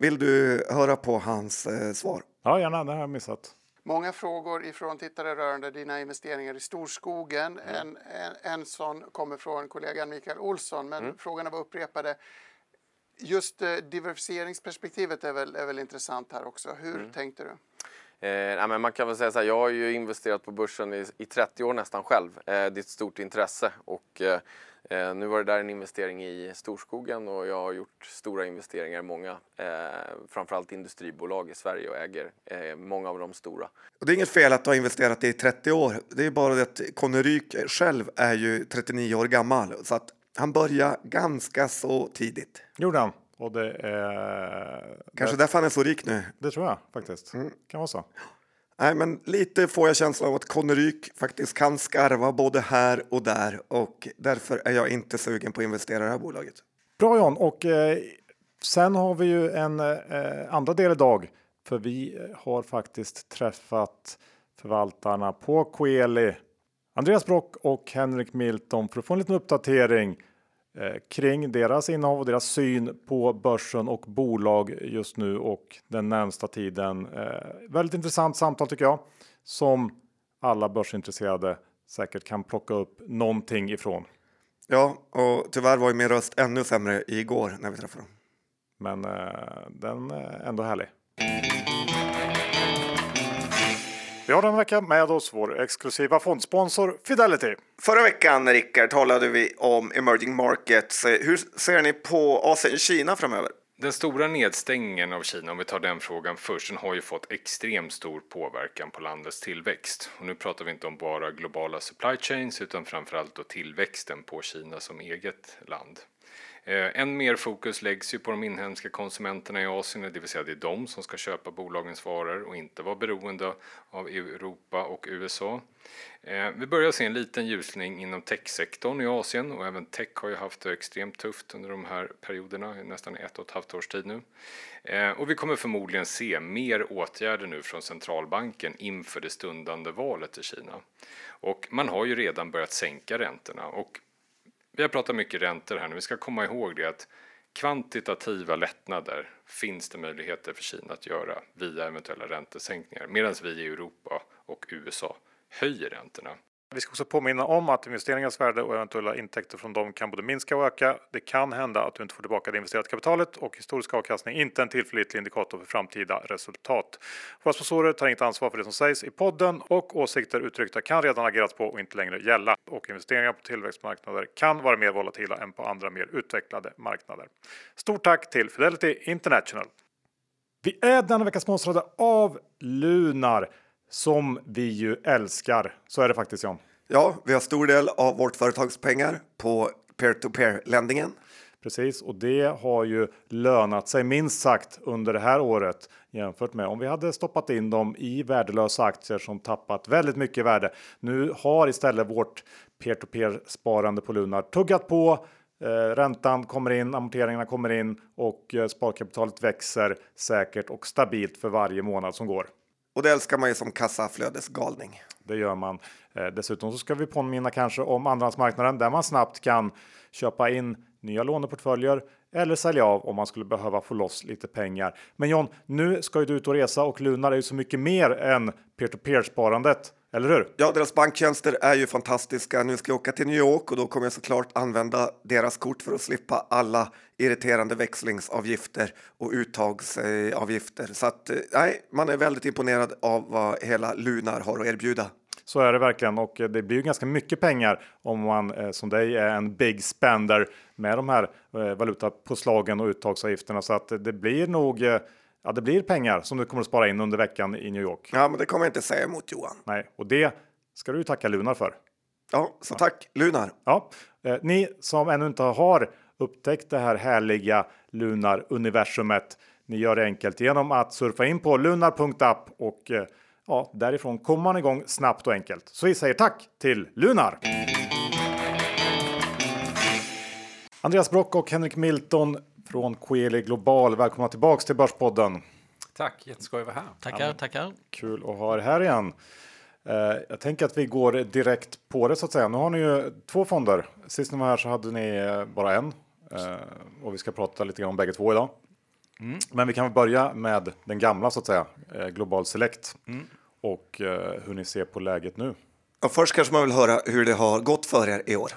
Vill du höra på hans eh, svar? Ja, gärna. Det har jag missat. Många frågor ifrån tittare rörande dina investeringar i storskogen. Mm. En, en, en sån kommer från kollegan Mikael Olsson, men mm. frågorna var upprepade. Just eh, diversifieringsperspektivet är väl, är väl intressant här också. Hur mm. tänkte du? Eh, nej, men man kan väl säga så här, jag har ju investerat på börsen i, i 30 år nästan själv. Eh, det är ett stort intresse och eh, Eh, nu var det där en investering i storskogen och jag har gjort stora investeringar i många, eh, framförallt industribolag i Sverige och äger eh, många av de stora. Och det är inget fel att du har investerat i 30 år. Det är bara det att Conny Ryk själv är ju 39 år gammal så att han började ganska så tidigt. Gjorde han. Och det är... Kanske det... därför han är så rik nu. Det tror jag faktiskt. Mm. Kan vara så. Nej, men lite får jag känslan av att Conneryk faktiskt kan skarva både här och där och därför är jag inte sugen på att investera i det här bolaget. Bra John och eh, sen har vi ju en eh, andra del idag för vi eh, har faktiskt träffat förvaltarna på Coeli, Andreas Brock och Henrik Milton för att få en liten uppdatering kring deras innehav och deras syn på börsen och bolag just nu och den närmsta tiden. Eh, väldigt intressant samtal tycker jag som alla börsintresserade säkert kan plocka upp någonting ifrån. Ja, och tyvärr var ju min röst ännu sämre igår när vi träffade dem. Men eh, den är ändå härlig. Vi har den vecka med oss vår exklusiva fondsponsor Fidelity. Förra veckan, Rickard, talade vi om emerging markets. Hur ser ni på Asien Kina framöver? Den stora nedstängningen av Kina, om vi tar den frågan först, den har ju fått extremt stor påverkan på landets tillväxt. Och nu pratar vi inte om bara globala supply chains utan framförallt då tillväxten på Kina som eget land. Eh, än mer fokus läggs ju på de inhemska konsumenterna i Asien, det vill säga det är de som ska köpa bolagens varor och inte vara beroende av Europa och USA. Eh, vi börjar se en liten ljusning inom techsektorn i Asien och även tech har ju haft det extremt tufft under de här perioderna, nästan ett och ett halvt års tid nu. Eh, och vi kommer förmodligen se mer åtgärder nu från centralbanken inför det stundande valet i Kina. Och man har ju redan börjat sänka räntorna och vi har pratat mycket räntor här nu. Vi ska komma ihåg det att kvantitativa lättnader finns det möjligheter för Kina att göra via eventuella räntesänkningar medan vi i Europa och USA höjer räntorna. Vi ska också påminna om att investeringens värde och eventuella intäkter från dem kan både minska och öka. Det kan hända att du inte får tillbaka det investerade kapitalet och historisk avkastning inte en tillförlitlig indikator för framtida resultat. Våra sponsorer tar inget ansvar för det som sägs i podden och åsikter uttryckta kan redan agerats på och inte längre gälla. Och investeringar på tillväxtmarknader kan vara mer volatila än på andra mer utvecklade marknader. Stort tack till Fidelity International. Vi är denna vecka sponsrade av Lunar som vi ju älskar. Så är det faktiskt John. Ja, vi har stor del av vårt företags pengar på peer-to-peer ländningen. Precis, och det har ju lönat sig minst sagt under det här året jämfört med om vi hade stoppat in dem i värdelösa aktier som tappat väldigt mycket värde. Nu har istället vårt peer-to-peer sparande på Lunar tuggat på. Eh, räntan kommer in, amorteringarna kommer in och eh, sparkapitalet växer säkert och stabilt för varje månad som går. Och det älskar man ju som kassaflödesgalning. Det gör man. Eh, dessutom så ska vi påminna kanske om andrahandsmarknaden där man snabbt kan köpa in nya låneportföljer eller sälja av om man skulle behöva få loss lite pengar. Men John, nu ska ju du ut och resa och Lunar är ju så mycket mer än peer-to-peer sparandet. Eller hur? Ja, deras banktjänster är ju fantastiska. Nu ska jag åka till New York och då kommer jag såklart använda deras kort för att slippa alla irriterande växlingsavgifter och uttagsavgifter. Så att eh, nej, man är väldigt imponerad av vad hela Lunar har att erbjuda. så är det verkligen och det blir ju ganska mycket pengar om man eh, som dig är en big spender med de här eh, valutapåslagen och uttagsavgifterna så att det blir nog eh, Ja, det blir pengar som du kommer att spara in under veckan i New York. Ja, men det kommer jag inte säga emot Johan. Nej, och det ska du tacka Lunar för. Ja, så tack Lunar. Ja, eh, ni som ännu inte har upptäckt det här härliga Lunar universumet. Ni gör det enkelt genom att surfa in på lunar.app och eh, ja, därifrån kommer man igång snabbt och enkelt. Så vi säger tack till Lunar! Andreas Brock och Henrik Milton från Coeli Global. Välkomna tillbaks till Börspodden. Tack, jätteskoj att vara här. Tackar, tackar. Kul att ha er här igen. Eh, jag tänker att vi går direkt på det så att säga. Nu har ni ju två fonder. Sist ni var här så hade ni eh, bara en eh, och vi ska prata lite grann om bägge två idag. Mm. Men vi kan väl börja med den gamla så att säga, Global Select mm. och hur ni ser på läget nu. Ja, först kanske man vill höra hur det har gått för er i år.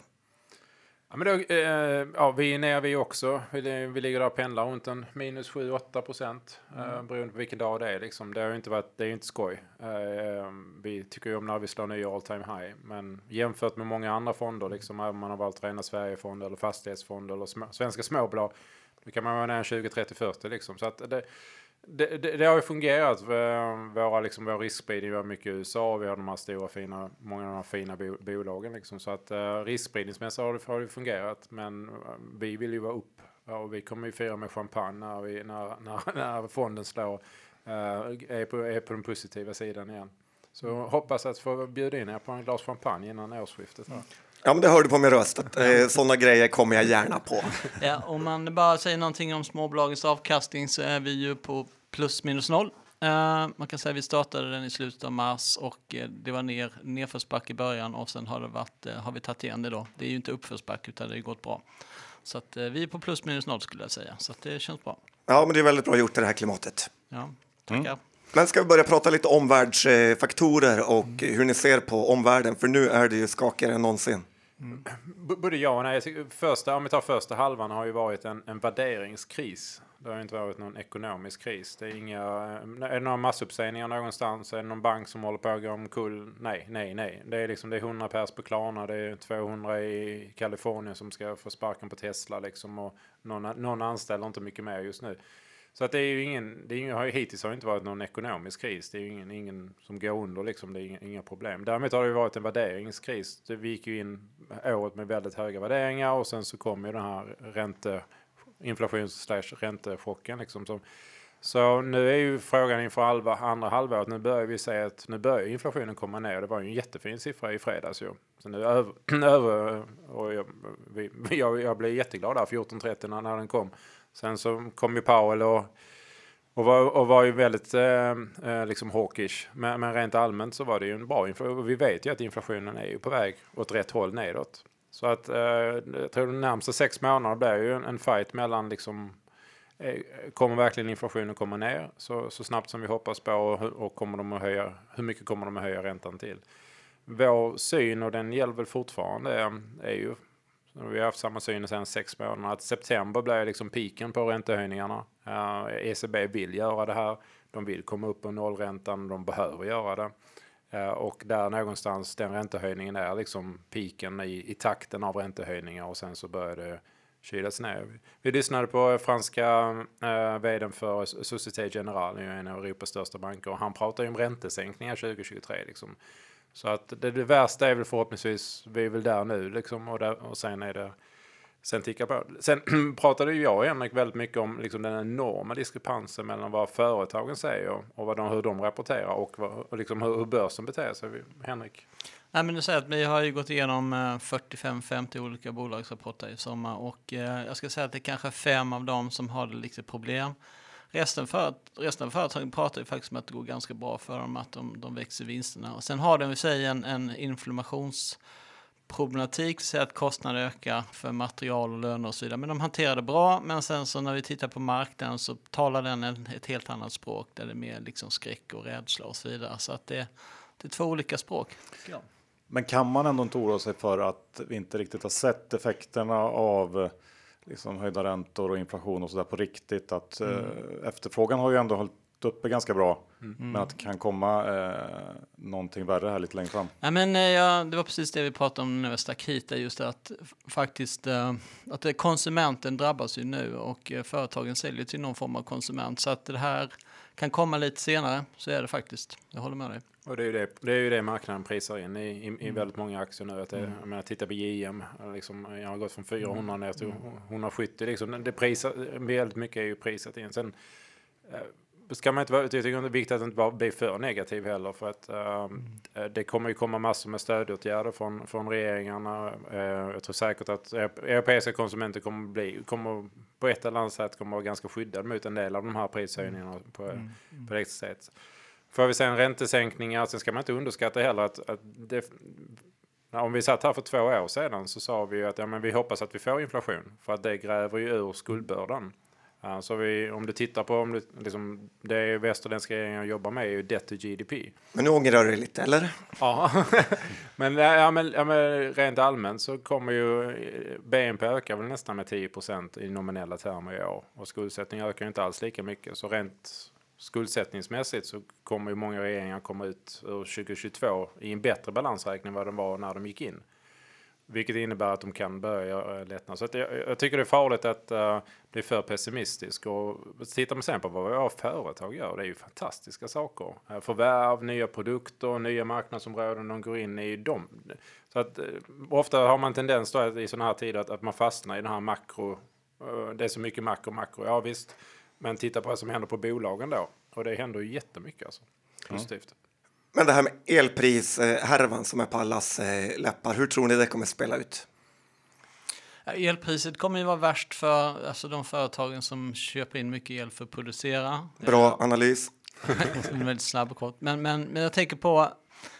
Ja, men då, eh, ja, vi är nere vi också. Vi, vi ligger där och pendlar runt en minus 7-8 procent eh, mm. beroende på vilken dag det är. Liksom. Det, har inte varit, det är inte skoj. Eh, vi tycker ju om när vi slår nya all time high. Men jämfört med många andra fonder, liksom, även om man har valt rena Sverigefonder eller fastighetsfonder eller små, svenska småbolag, då kan man vara ner 20, 30, 40 liksom. Så att det, det, det, det, har ju fungerat. Ehm, våra, liksom, vår riskspridning, var mycket i USA, vi har de här stora fina, många av de här fina bo, bolagen. Liksom. Så att uh, riskspridningsmässigt har det, har det fungerat. Men uh, vi vill ju vara upp och vi kommer ju fira med champagne när, vi, när, när, när fonden slår, uh, är, på, är på den positiva sidan igen. Så hoppas att få bjuda in er på en glas champagne innan årsskiftet. Mm. Ja, men det hörde på min röst. Att, eh, sådana grejer kommer jag gärna på. Ja, om man bara säger någonting om småbolagens avkastning så är vi ju på plus minus noll. Uh, man kan säga att vi startade den i slutet av mars och uh, det var ner, nedförsback i början och sen har, det varit, uh, har vi tagit igen det då. Det är ju inte uppförsback utan det har gått bra. Så att, vi är på plus minus noll skulle jag säga, så att det känns bra. Ja, men det är väldigt bra gjort i det här klimatet. Ja, tackar. Mm. Men ska vi börja prata lite omvärldsfaktorer och mm. hur ni ser på omvärlden? För nu är det ju skakigare än någonsin. Mm. Både ja och nej. Första, om vi tar första halvan har ju varit en, en värderingskris. Det har inte varit någon ekonomisk kris. Det är inga, eh, är det några massuppsägningar någonstans? Är det någon bank som håller på att gå omkull? Nej, nej, nej. Det är liksom det är 100 pers på Klarna, det är 200 i Kalifornien som ska få sparken på Tesla liksom och någon, någon anställer inte mycket mer just nu. Så att det är ju ingen, det är ingen, hittills har det inte varit någon ekonomisk kris. Det är ju ingen, ingen som går under liksom. Det är inga, inga problem. Däremot har det ju varit en värderingskris. Vi gick ju in året med väldigt höga värderingar och sen så kom ju den här ränte, inflations slash räntechocken liksom. Som, så nu är ju frågan inför halva, andra halvåret, nu börjar vi se att nu börjar inflationen komma ner. Det var ju en jättefin siffra i fredags ju. Så nu över, över och jag, vi, jag, jag blev jätteglad där 14.30 när, när den kom. Sen så kom ju Powell och, och, var, och var ju väldigt eh, eh, liksom hawkish. Men, men rent allmänt så var det ju en bra inflation. Vi vet ju att inflationen är ju på väg åt rätt håll nedåt. Så att eh, jag tror de närmsta sex månaderna blir ju en, en fight mellan liksom eh, Kommer verkligen inflationen komma ner så, så snabbt som vi hoppas på och, och kommer de att höja, hur mycket kommer de att höja räntan till? Vår syn, och den gäller väl fortfarande, är ju vi har haft samma syn sedan sex månader. Att september blir liksom piken på räntehöjningarna. Eh, uh, ECB vill göra det här. De vill komma upp på nollräntan. De behöver göra det. Uh, och där någonstans den räntehöjningen är liksom piken i, i takten av räntehöjningar och sen så börjar det kylas ner. Vi lyssnade på franska eh, vdn för Société Générale, en av Europas största banker, och han pratar ju om räntesänkningar 2023. Liksom. Så att det, det värsta är väl förhoppningsvis, vi är väl där nu liksom och, där, och sen är det Sen tickar på. Sen pratade ju jag och Henrik väldigt mycket om liksom den enorma diskrepansen mellan vad företagen säger och vad de, hur de rapporterar och, vad, och liksom hur, hur börsen beter sig. Henrik? Nej, men du säger att vi har ju gått igenom eh, 45-50 olika bolagsrapporter i sommar och eh, jag ska säga att det är kanske fem av dem som har det lite problem. Resten, för, resten av företagen pratar ju faktiskt om att det går ganska bra för dem, att de, de växer vinsterna. Och sen har de i sig en, en inflammationsproblematik, så att kostnader ökar för material och löner och så vidare. Men de hanterar det bra, men sen så när vi tittar på marknaden så talar den ett helt annat språk där det är mer liksom skräck och rädsla och så vidare. Så att det, det är två olika språk. Ja. Men kan man ändå inte oroa sig för att vi inte riktigt har sett effekterna av liksom höjda räntor och inflation och så där på riktigt. Att mm. eh, efterfrågan har ju ändå hållit uppe ganska bra. Men att det kan komma eh, någonting värre här lite längre fram. Ja, men, eh, ja, det var precis det vi pratade om när vi stack hit, är just att faktiskt eh, att konsumenten drabbas ju nu och eh, företagen säljer till någon form av konsument. Så att det här kan komma lite senare, så är det faktiskt. Jag håller med dig. Och det är ju det, det, är ju det marknaden prisar in i, i, i väldigt många aktier nu. Att det, Jag menar, titta på JM, liksom, jag har gått från 400 ner till 170. Liksom, det prisar, väldigt mycket är ju prisat in. Sen eh, ska man inte vara, jag tycker det är viktigt att inte bara bli för negativ heller. För att eh, det kommer ju komma massor med stödåtgärder från, från regeringarna. Eh, jag tror säkert att eur- europeiska konsumenter kommer bli, kommer på ett eller annat sätt kommer vara ganska skyddade mot en del av de här prishöjningarna på, på elektricitet. Får vi sen räntesänkningar, sen ska man inte underskatta heller att, att det, om vi satt här för två år sedan så sa vi ju att ja, men vi hoppas att vi får inflation för att det gräver ju ur skuldbördan. Så vi, om du tittar på om det, liksom, det västerländska regeringar jobbar med är ju debt to GDP. Men nu ångrar du dig lite, eller? Ja, men, ja, men, ja, men rent allmänt så kommer ju eh, BNP öka väl nästan med 10% i nominella termer i år och skuldsättning ökar inte alls lika mycket. Så rent skuldsättningsmässigt så kommer ju många regeringar komma ut ur 2022 i en bättre balansräkning än vad de var när de gick in. Vilket innebär att de kan börja eh, göra lättnader. Så att jag, jag tycker det är farligt att uh, bli för pessimistisk. Och tittar man sen på vad våra företag gör, det är ju fantastiska saker. Uh, förvärv, nya produkter, nya marknadsområden de går in i. Dem. Så att, uh, ofta har man tendens då i sådana här tider att, att man fastnar i den här makro. Uh, det är så mycket makro, makro. Ja visst, men titta på vad som händer på bolagen då. Och det händer ju jättemycket alltså. Positivt. Men det här med elprishärvan som är på allas eh, läppar, hur tror ni det kommer spela ut? Elpriset kommer ju vara värst för alltså, de företagen som köper in mycket el för att producera. Bra analys. Som är väldigt snabb och kort. Men, men, men jag tänker på,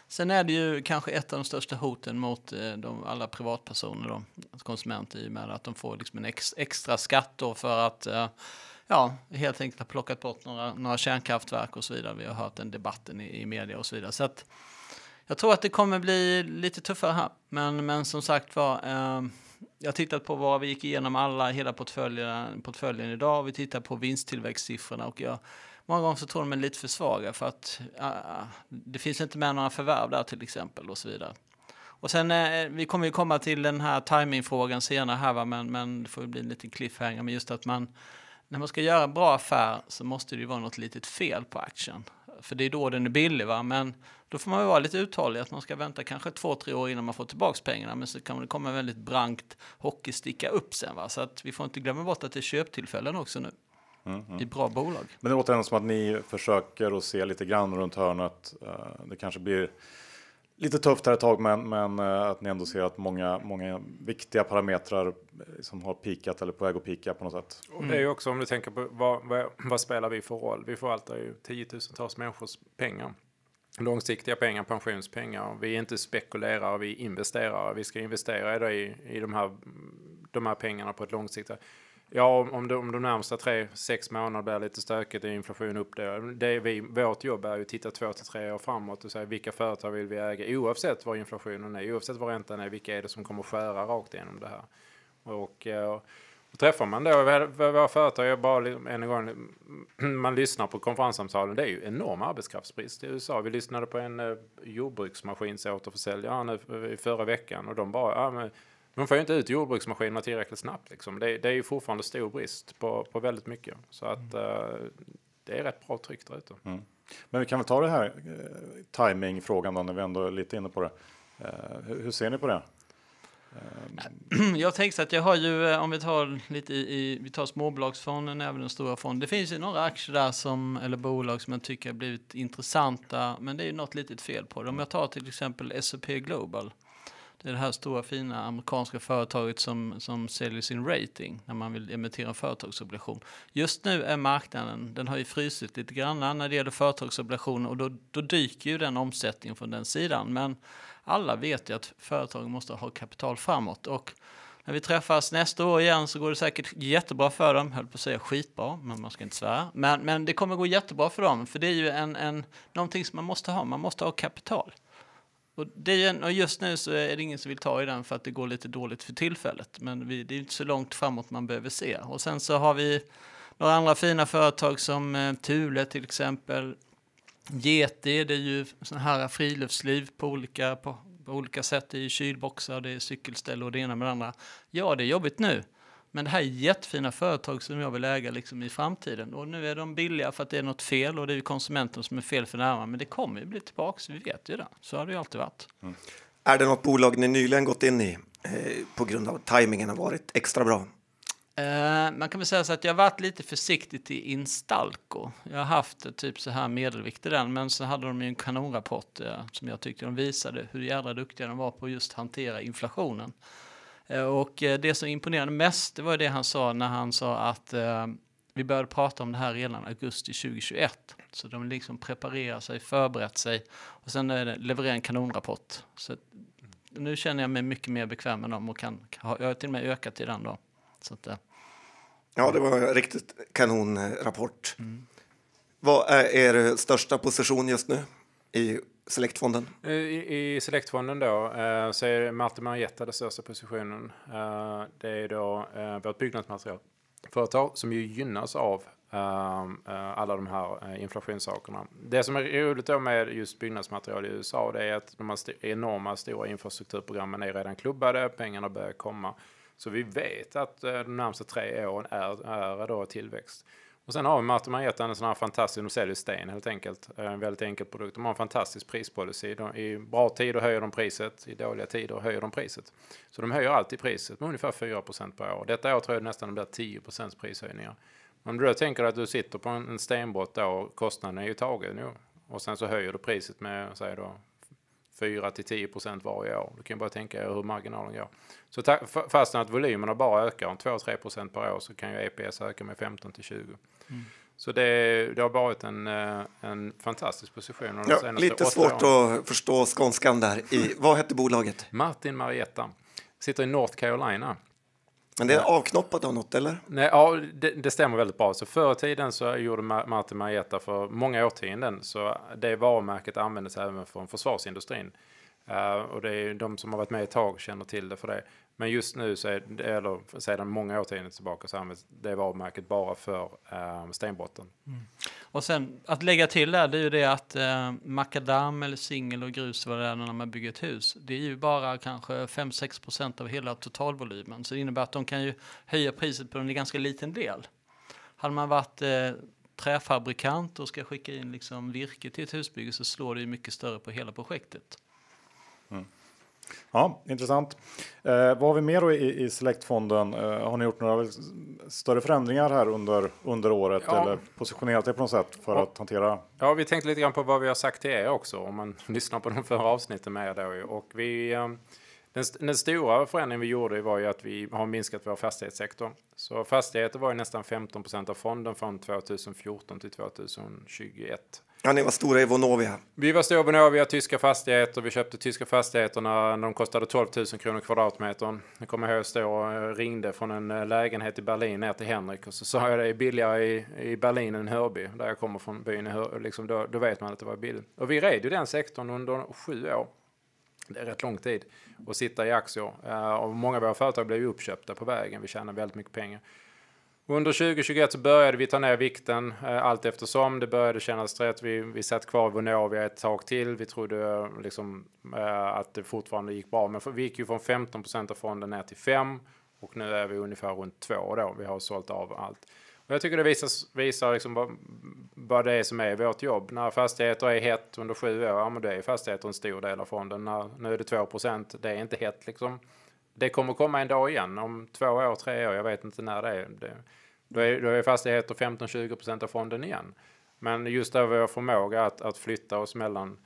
sen är det ju kanske ett av de största hoten mot eh, de, alla privatpersoner, då, konsumenter, i och med att de får liksom en ex, extra skatt då för att eh, ja, helt enkelt har plockat bort några, några kärnkraftverk och så vidare. Vi har hört den debatten i, i media och så vidare. Så att, jag tror att det kommer bli lite tuffare här. Men, men som sagt var, eh, jag har tittat på vad vi gick igenom alla, hela portföljen, portföljen idag. Vi tittar på vinsttillväxtsiffrorna och jag, många gånger så tror de är lite för svaga för att eh, det finns inte med några förvärv där till exempel och så vidare. Och sen, eh, vi kommer ju komma till den här timingfrågan senare här, va? Men, men det får ju bli en liten cliffhanger. Men just att man, när man ska göra en bra affär så måste det ju vara något litet fel på aktien. För det är då den är billig, va? men då får man ju vara lite uthållig. Att man ska vänta kanske två, tre år innan man får tillbaka pengarna. Men så kan det komma en väldigt brankt hockeysticka upp sen. Va? Så att vi får inte glömma bort att det är köptillfällen också nu. I bra bolag. Men det låter ändå som att ni försöker att se lite grann runt hörnet. Eh, Det kanske blir lite tufft här ett tag, men, men eh, att ni ändå ser att många, många viktiga parametrar eh, som har pikat eller på väg att pika på något sätt. Och det är ju också om du tänker på vad, vad, vad spelar vi för roll? Vi förvaltar ju tiotusentals människors pengar. Långsiktiga pengar, pensionspengar. Vi är inte spekulerare, vi investerar. Vi ska investera i, i, i de, här, de här pengarna på ett långsiktigt. Ja, om, de, om de närmsta tre, sex månader blir lite stökigt, är inflation upp det. det vi, vårt jobb är ju att titta två till tre år framåt och säga vilka företag vill vi äga oavsett vad inflationen är, oavsett vad räntan är, vilka är det som kommer skära rakt igenom det här. Och, eh, och träffar man då våra företag, jag bara en gång, man lyssnar på konferenssamtalen, det är ju enorm arbetskraftsbrist i USA. Vi lyssnade på en eh, jordbruksmaskinsåterförsäljare nu eh, i förra veckan och de bara, ja, men, de får ju inte ut jordbruksmaskinerna tillräckligt snabbt. Liksom. Det, det är ju fortfarande stor brist på, på väldigt mycket. Så att eh, det är rätt bra tryck där ute. Men vi kan väl ta det här eh, timingfrågan då när vi ändå är lite inne på det. Eh, hur, hur ser ni på det? Jag tänkte att jag har ju, eh, om vi tar lite i, i vi tar småbolagsfonden, även den stora fonden. Det finns ju några aktier där som, eller bolag som jag tycker har blivit intressanta, men det är ju något litet fel på det. Om jag tar till exempel S&P Global. Det är det här stora fina amerikanska företaget som, som säljer sin rating när man vill emittera en företagsobligation. Just nu är marknaden, den har ju frysit lite grann när det gäller företagsobligationer och då, då dyker ju den omsättningen från den sidan. Men alla vet ju att företagen måste ha kapital framåt och när vi träffas nästa år igen så går det säkert jättebra för dem. Höll på att säga skitbra, men man ska inte svära. Men, men det kommer gå jättebra för dem, för det är ju en, en, någonting som man måste ha. Man måste ha kapital. Och, det är en, och just nu så är det ingen som vill ta i den för att det går lite dåligt för tillfället. Men vi, det är inte så långt framåt man behöver se. Och sen så har vi Några andra fina företag som eh, Thule till exempel. Geti, det är ju sån här friluftsliv på olika, på, på olika sätt. Det är ju kylboxar, det är cykelställ och det ena med det andra. Ja, det är jobbigt nu. Men det här är jättefina företag som jag vill äga liksom i framtiden. Och nu är de billiga för att det är något fel och det är konsumenten som är fel för närvarande. Men det kommer ju bli tillbaks, vi vet ju det. Så har det ju alltid varit. Är det något bolag ni nyligen gått in i eh, på grund av att tajmingen har varit extra bra? Eh, man kan väl säga så att jag har varit lite försiktig till Instalco. Jag har haft typ så här medelvikt i den, men så hade de ju en kanonrapport eh, som jag tyckte de visade hur jädra duktiga de var på just hantera inflationen. Eh, och eh, det som imponerade mest, det var det han sa när han sa att eh, vi började prata om det här redan augusti 2021. Så de liksom preparerar sig, förberett sig och sen levererar en kanonrapport. Så nu känner jag mig mycket mer bekväm med dem och kan, jag har till och med ökat i den då. Så att, eh, Ja, det var en riktigt kanonrapport. Vad är er största position just nu i Selectfonden? I, i Selectfonden då eh, så är Martin Marietta den största positionen. Eh, det är då eh, vårt byggnadsmaterialföretag som ju gynnas av eh, eh, alla de här eh, inflationssakerna. Det som är roligt då med just byggnadsmaterial i USA det är att de här st- enorma stora infrastrukturprogrammen är redan klubbade, pengarna börjar komma. Så vi vet att de närmaste tre åren är, är då tillväxt. Och sen har vi Martin Marietta, en sån här fantastisk, de säljer sten helt enkelt. Eh, en väldigt enkel produkt. De har en fantastisk prispolicy. De, I bra tider höjer de priset, i dåliga tider höjer de priset. Så de höjer alltid priset med ungefär 4 per år. Detta år tror jag nästan det blir 10 prishöjningar. Om du då tänker att du sitter på en, stenbrott då och kostnaden är ju tagen nu. Och sen så höjer du priset med, säg då, 4 till 10 procent varje år. Du kan bara tänka er hur marginalen går. Så fastän att volymerna bara ökar om 2-3 procent per år så kan ju EPS öka med 15 till 20. Så det, det har varit en, eh, en fantastisk position. de Ja, lite svårt åren. att förstå skånskan där. I, vad hette bolaget? Martin Marietta sitter i North Carolina. Men det är avknoppat av något, eller? Nej, ja, det, det stämmer väldigt bra. Så förr i tiden så gjorde Ma- Martin Marietta för många årtionden så det varumärket användes även från försvarsindustrin. Eh, och det är de som har varit med ett tag känner till det för det. Men just nu så är det, eller sedan många årtionden tillbaka så används det varumärket bara för uh, stenbrotten. Och sen att lägga till där, det är ju det att eh, makadam eller singel och grus vad det är när man bygger ett hus. Det är ju bara kanske 5-6 procent av hela totalvolymen. Så det innebär att de kan ju höja priset på en ganska liten del. Hade man varit eh, träfabrikant och ska skicka in liksom virke till ett husbygge så slår det ju mycket större på hela projektet. Ja, intressant. Eh, vad har vi mer då i, i Selectfonden? Eh, har ni gjort några större förändringar här under, under året Ja. eller positionerat er på något sätt för Ja. att hantera? Ja, vi tänkte lite grann på vad vi har sagt till er också, om man lyssnar på de förra avsnitten med er då. Och vi, eh, den, den stora förändringen vi gjorde var ju att vi har minskat vår fastighetssektor. Så fastigheter var ju nästan 15 procent av fonden från 2014 till 2021. Ja, ni var stora i Vonovia. Vi var stora Vonovia, tyska fastigheter. Vi köpte tyska fastigheterna när de kostade 12 000 kronor kvadratmetern. Jag kommer ihåg att jag ringde från en eh, lägenhet i Berlin ner till Henrik och så sa jag det är billigare i, i Berlin än Hörby, där jag kommer från byn. liksom då, då vet man att det var billigt. Och vi red ju den sektorn under sju år. Det är rätt lång tid att sitta i aktier. Eh, och många av våra företag blev uppköpta på vägen. Vi tjänade väldigt mycket pengar. Under 2021 så började vi ta ner vikten eh, allt eftersom. Det började kännas rätt. Vi, vi satt kvar i Vonovia ett tag till. Vi trodde eh, liksom, eh, att det fortfarande gick bra. Men för, vi gick ju från 15 procent av fonden ner till 5 och nu är vi ungefär runt 2 då. Vi har sålt av allt. Och jag tycker det visar, visar liksom vad, vad det är som är vårt jobb. När fastigheter är hett under sju år, ja men då är fastigheter en stor del av fonden. När, nu är det 2 procent, det är inte hett liksom. Det kommer komma en dag igen, om två år, tre år, jag vet inte när det är. Det, då, är då är fastigheter 15-20 % av fonden igen. Men just över vår förmåga att, att flytta oss mellan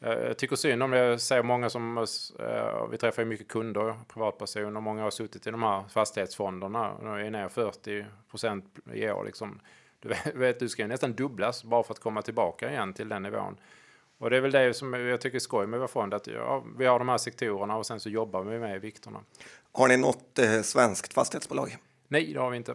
eh, jag tycker synd om det. Jag ser många som, eh, vi träffar ju mycket kunder, privatpersoner, många har suttit i de här fastighetsfonderna. De är ner 40 procent i år liksom. Du vet, du ska ju nästan dubblas bara för att komma tillbaka igen till den nivån. Och det är väl det som jag tycker är skoj med vår fond, att ja, vi har de här sektorerna och sen så jobbar vi med vikterna. Har ni något eh, svenskt fastighetsbolag? Nej, det har vi inte.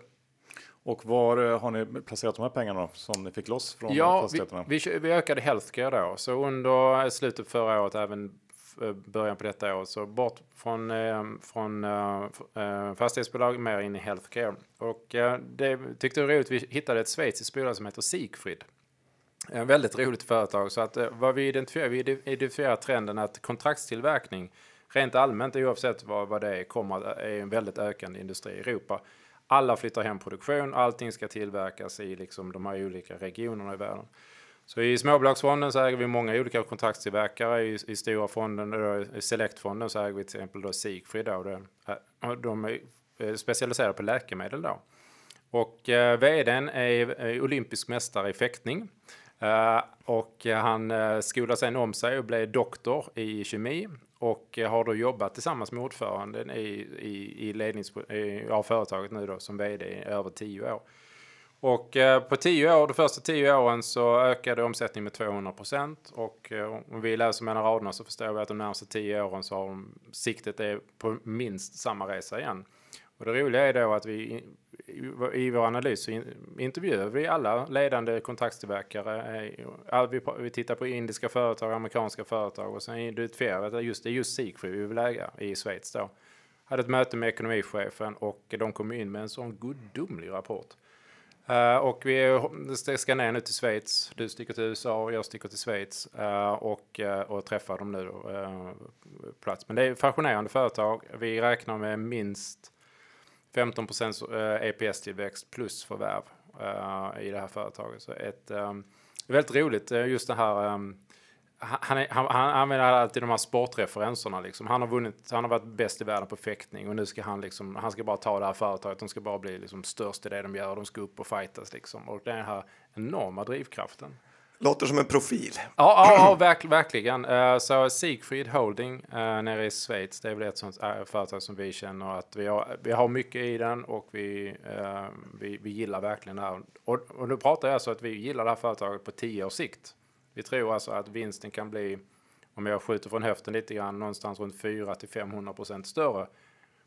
Och var eh, har ni placerat de här pengarna som ni fick loss från Ja, vi, fastigheterna? vi, kö- vi ökade healthcare då, så under slutet förra året, även eh, början på detta år. Så bort från, eh, från eh, eh, fastighetsbolag, mer in i healthcare. Och eh, det tyckte var roligt, vi hittade ett schweiziskt bolag som heter Siegfried. Ett väldigt roligt företag. Så att, eh, vad vi identifierar, vi identifierar trenden att kontraktstillverkning rent allmänt oavsett vad, vad det är kommer eh, är en väldigt ökande industri i Europa. Alla flyttar hem produktion, allting ska tillverkas i liksom de här olika regionerna i världen. Så i småbolagsfonden så äger vi många olika kontraktstillverkare. I, i stora fonden, då, i Selectfonden så äger vi till exempel då Siegfried. Då, det, de är specialiserade på läkemedel då. Och eh, vdn är, är olympisk mästare i fäktning. Eh, och han eh, skolade sen om sig och blev doktor i kemi och har då jobbat tillsammans med ordföranden i, i, i lednings, av företaget nu då som vd i över tio år. Och eh, på tio år, de första tio åren så ökade omsättningen med 200 procent. Och eh, om vi läser mellan raderna så förstår vi att de närmaste tio åren så har de, siktet är på minst samma resa igen. Och det roliga är då att vi i, vår analys så intervjuar vi alla ledande kontraktstillverkare. Eh, vi, vi tittar på indiska företag, amerikanska företag och sen identifierar vi att just, det är just Siegfried vi vill äga i Schweiz då. Hade ett möte med ekonomichefen och de kom in med en sån gudomlig rapport. Uh, och vi ska ner nu till Schweiz. Du sticker till USA och jag sticker till Schweiz uh, och, uh, och träffar dem nu uh, plats. Men det är fascinerande företag. Vi räknar med minst 15 procents EPS-tillväxt eh, plus förvärv eh, i det här företaget. Så ett, det är väldigt roligt eh, just det här ehm, han, är, han, han, använder alltid de här sportreferenserna. Liksom. Han, har vunnit, han har varit bäst i världen på fäktning och nu ska han, liksom, han ska bara ta det här företaget. De ska bara bli liksom, störst i det de gör. De ska upp och fightas. Liksom. Och det är den här enorma drivkraften. Låter som en profil. Ja, ja, ja verk, verkligen. Uh, så Siegfried Holding uh, nere i Schweiz, det är väl ett sånt uh, företag som vi känner att vi har, vi har mycket i den och vi, uh, vi, vi gillar verkligen det här. Och, och nu pratar jag alltså att vi gillar det här företaget på tio års sikt. Vi tror alltså att vinsten kan bli, om jag skjuter från höften lite grann, någonstans runt 4 till 500 procent större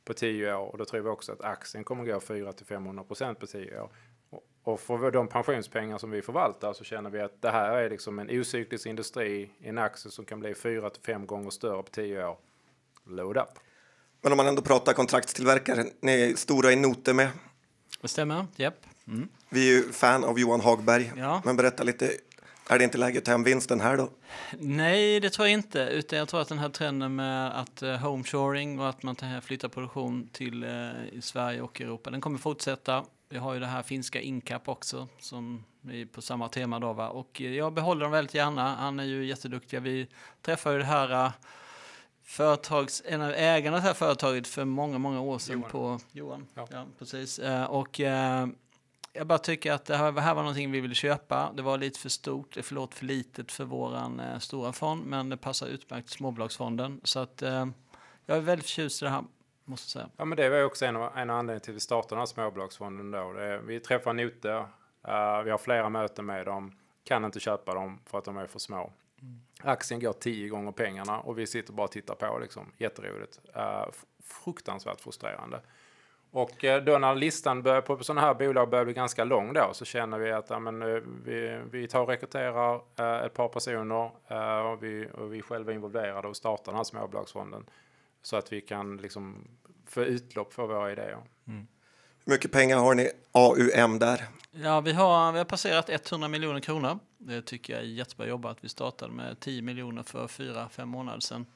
på 10 år. Och då tror vi också att aktien kommer gå 4 till 500 procent på 10 år. Och för de pensionspengar som vi förvaltar så känner vi att det här är liksom en ocyklisk industri, en aktie som kan bli 4 till 5 gånger större på 10 år. Load up. Men om man ändå pratar kontraktstillverkare, ni är stora i noter med. Det stämmer, japp. Mm. Vi är ju fan av Johan Hagberg, ja. men berätta lite är det inte läge att ta hem vinsten här då? Nej, det tror jag inte. Utan jag tror att den här trenden med att uh, homeshoring och att man flyttar produktion till uh, i Sverige och Europa, den kommer fortsätta. Vi har ju det här finska Incap också som är på samma tema då va? och jag behåller dem väldigt gärna. Han är ju jätteduktig. Vi träffade ju det här uh, företags, en av ägarna till det här företaget för många, många år sedan Johan. på Johan. Ja. ja precis. och jag bara tycker att det här, här var någonting vi ville köpa. Det var lite för stort, förlåt för litet för våran stora fond, men det passar utmärkt småbolagsfonden. Så att jag är väldigt förtjust i det här. Måste jag säga. Ja, men det var också en av, en av anledningarna till att vi startade den här småbolagsfonden. Då. Det, vi träffar noter, uh, vi har flera möten med dem, kan inte köpa dem för att de är för små. Mm. Aktien går tio gånger pengarna och vi sitter bara och tittar på. Liksom. Jätteroligt. Uh, fruktansvärt frustrerande. Och eh, då när listan börjar, på sådana här bolag börjar bli ganska lång då så känner vi att ja, men, eh, vi, vi tar och rekryterar eh, ett par personer eh, och, vi, och vi själva är involverade och startar den här småbolagsfonden så att vi kan liksom få utlopp för våra idéer. Mm. Hur mycket pengar har ni AUM där? Ja, vi har, vi har passerat 100 miljoner kronor. Det tycker jag är jättebra jobbat. Vi startade med 10 miljoner för fyra, fem månader sedan.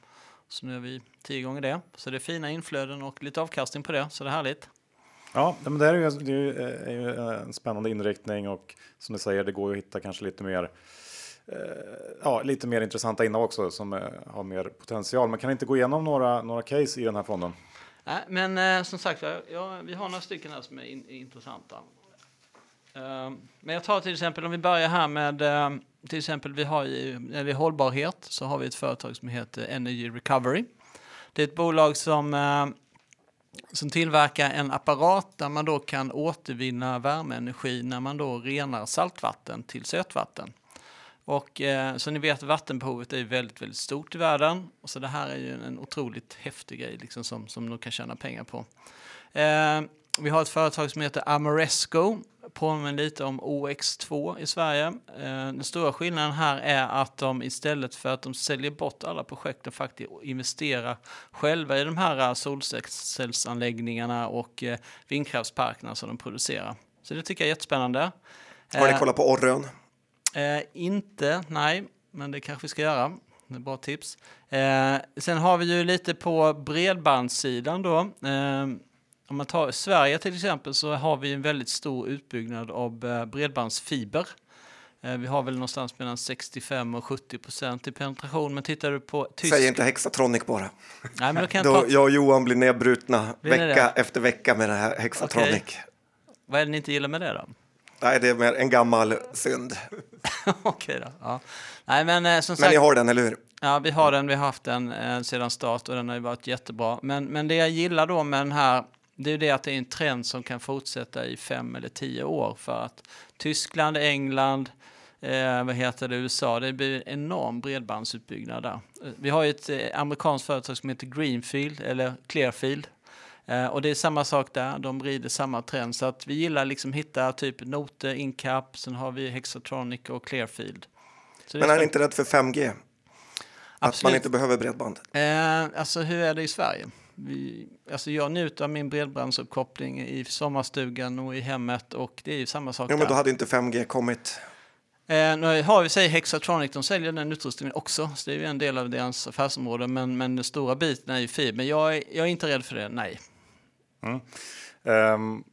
Så nu är vi tio gånger det. Så det är fina inflöden och lite avkastning på det, så det är härligt. Ja, men det är ju, det är ju en spännande inriktning och som du säger, det går ju att hitta kanske lite mer eh, Eh, ja, lite mer intressanta innehav också som eh, har mer potential. Man kan inte gå igenom några, några case i den här fonden. Nej, men eh, som sagt, ja, vi har några stycken här som är in, intressanta. Eh, men jag tar till exempel, om vi börjar här med till exempel vi har i, när det är hållbarhet så har vi ett företag som heter Energy Recovery. Det är ett bolag som, eh, som tillverkar en apparat där man då kan återvinna värmeenergi när man då renar saltvatten till sötvatten. Och eh, så ni vet vattenbehovet är väldigt, väldigt stort i världen. Och så det här är ju en, en otroligt häftig grej liksom som, som de kan tjäna pengar på. Eh, vi har ett företag som heter Amoresco påminner lite om OX2 i Sverige. Eh, den stora skillnaden här är att de istället för att de säljer bort alla projekten faktiskt investerar själva i de här eh, solcellsanläggningarna och eh, vindkraftsparkerna som de producerar. Så det tycker jag är jättespännande. Har ni Eh, kollat på Orrön? Eh, inte, nej, men det kanske vi ska göra. Det är bra tips. Eh, sen har vi ju lite på bredbandssidan då. Eh, om man tar Sverige till exempel så har vi en väldigt stor utbyggnad av eh, bredbandsfiber. Eh, vi har väl någonstans mellan 65 och 70 procent i penetration. Men tittar du på Tyskland... Säg inte Hexatronic bara. Nej, men då kan jag Då jag och Johan blir nedbrutna Blir vecka efter vecka med det här Hexatronic. Okej. Vad är det ni inte gillar med det då? Nej, det är mer en gammal synd. Okej då. Ja. Nej, men eh, som Men sagt... ni har den, eller hur? Ja, vi har den. Vi har haft den eh, sedan start och den har ju varit jättebra. Men, men det jag gillar då med den här, det är ju det att det är en trend som kan fortsätta i fem eller tio år för att Tyskland, England, eh, vad heter det, USA, det blir en enorm bredbandsutbyggnad där. Eh, Vi har ju ett eh, amerikanskt företag som heter Greenfield eller Clearfield. Eh, och det är samma sak där, de rider samma trend. Så att vi gillar liksom hitta typ Note, Incap, sen har vi Hexatronic och Clearfield. Så Men är ni inte rädd för 5G? Att man Absolut. inte behöver bredband? Eh, alltså hur är det i Sverige? Vi, alltså jag njuter av min bredbandsuppkoppling i sommarstugan och i hemmet och det är ju samma sak Jo, men då hade inte 5G kommit. Eh, nu har vi säg Hexatronic, de säljer den utrustningen också, så det är ju en del av deras affärsområde, men, men den stora biten är ju fiber. Jag är, jag är inte rädd för det, nej. Ehm,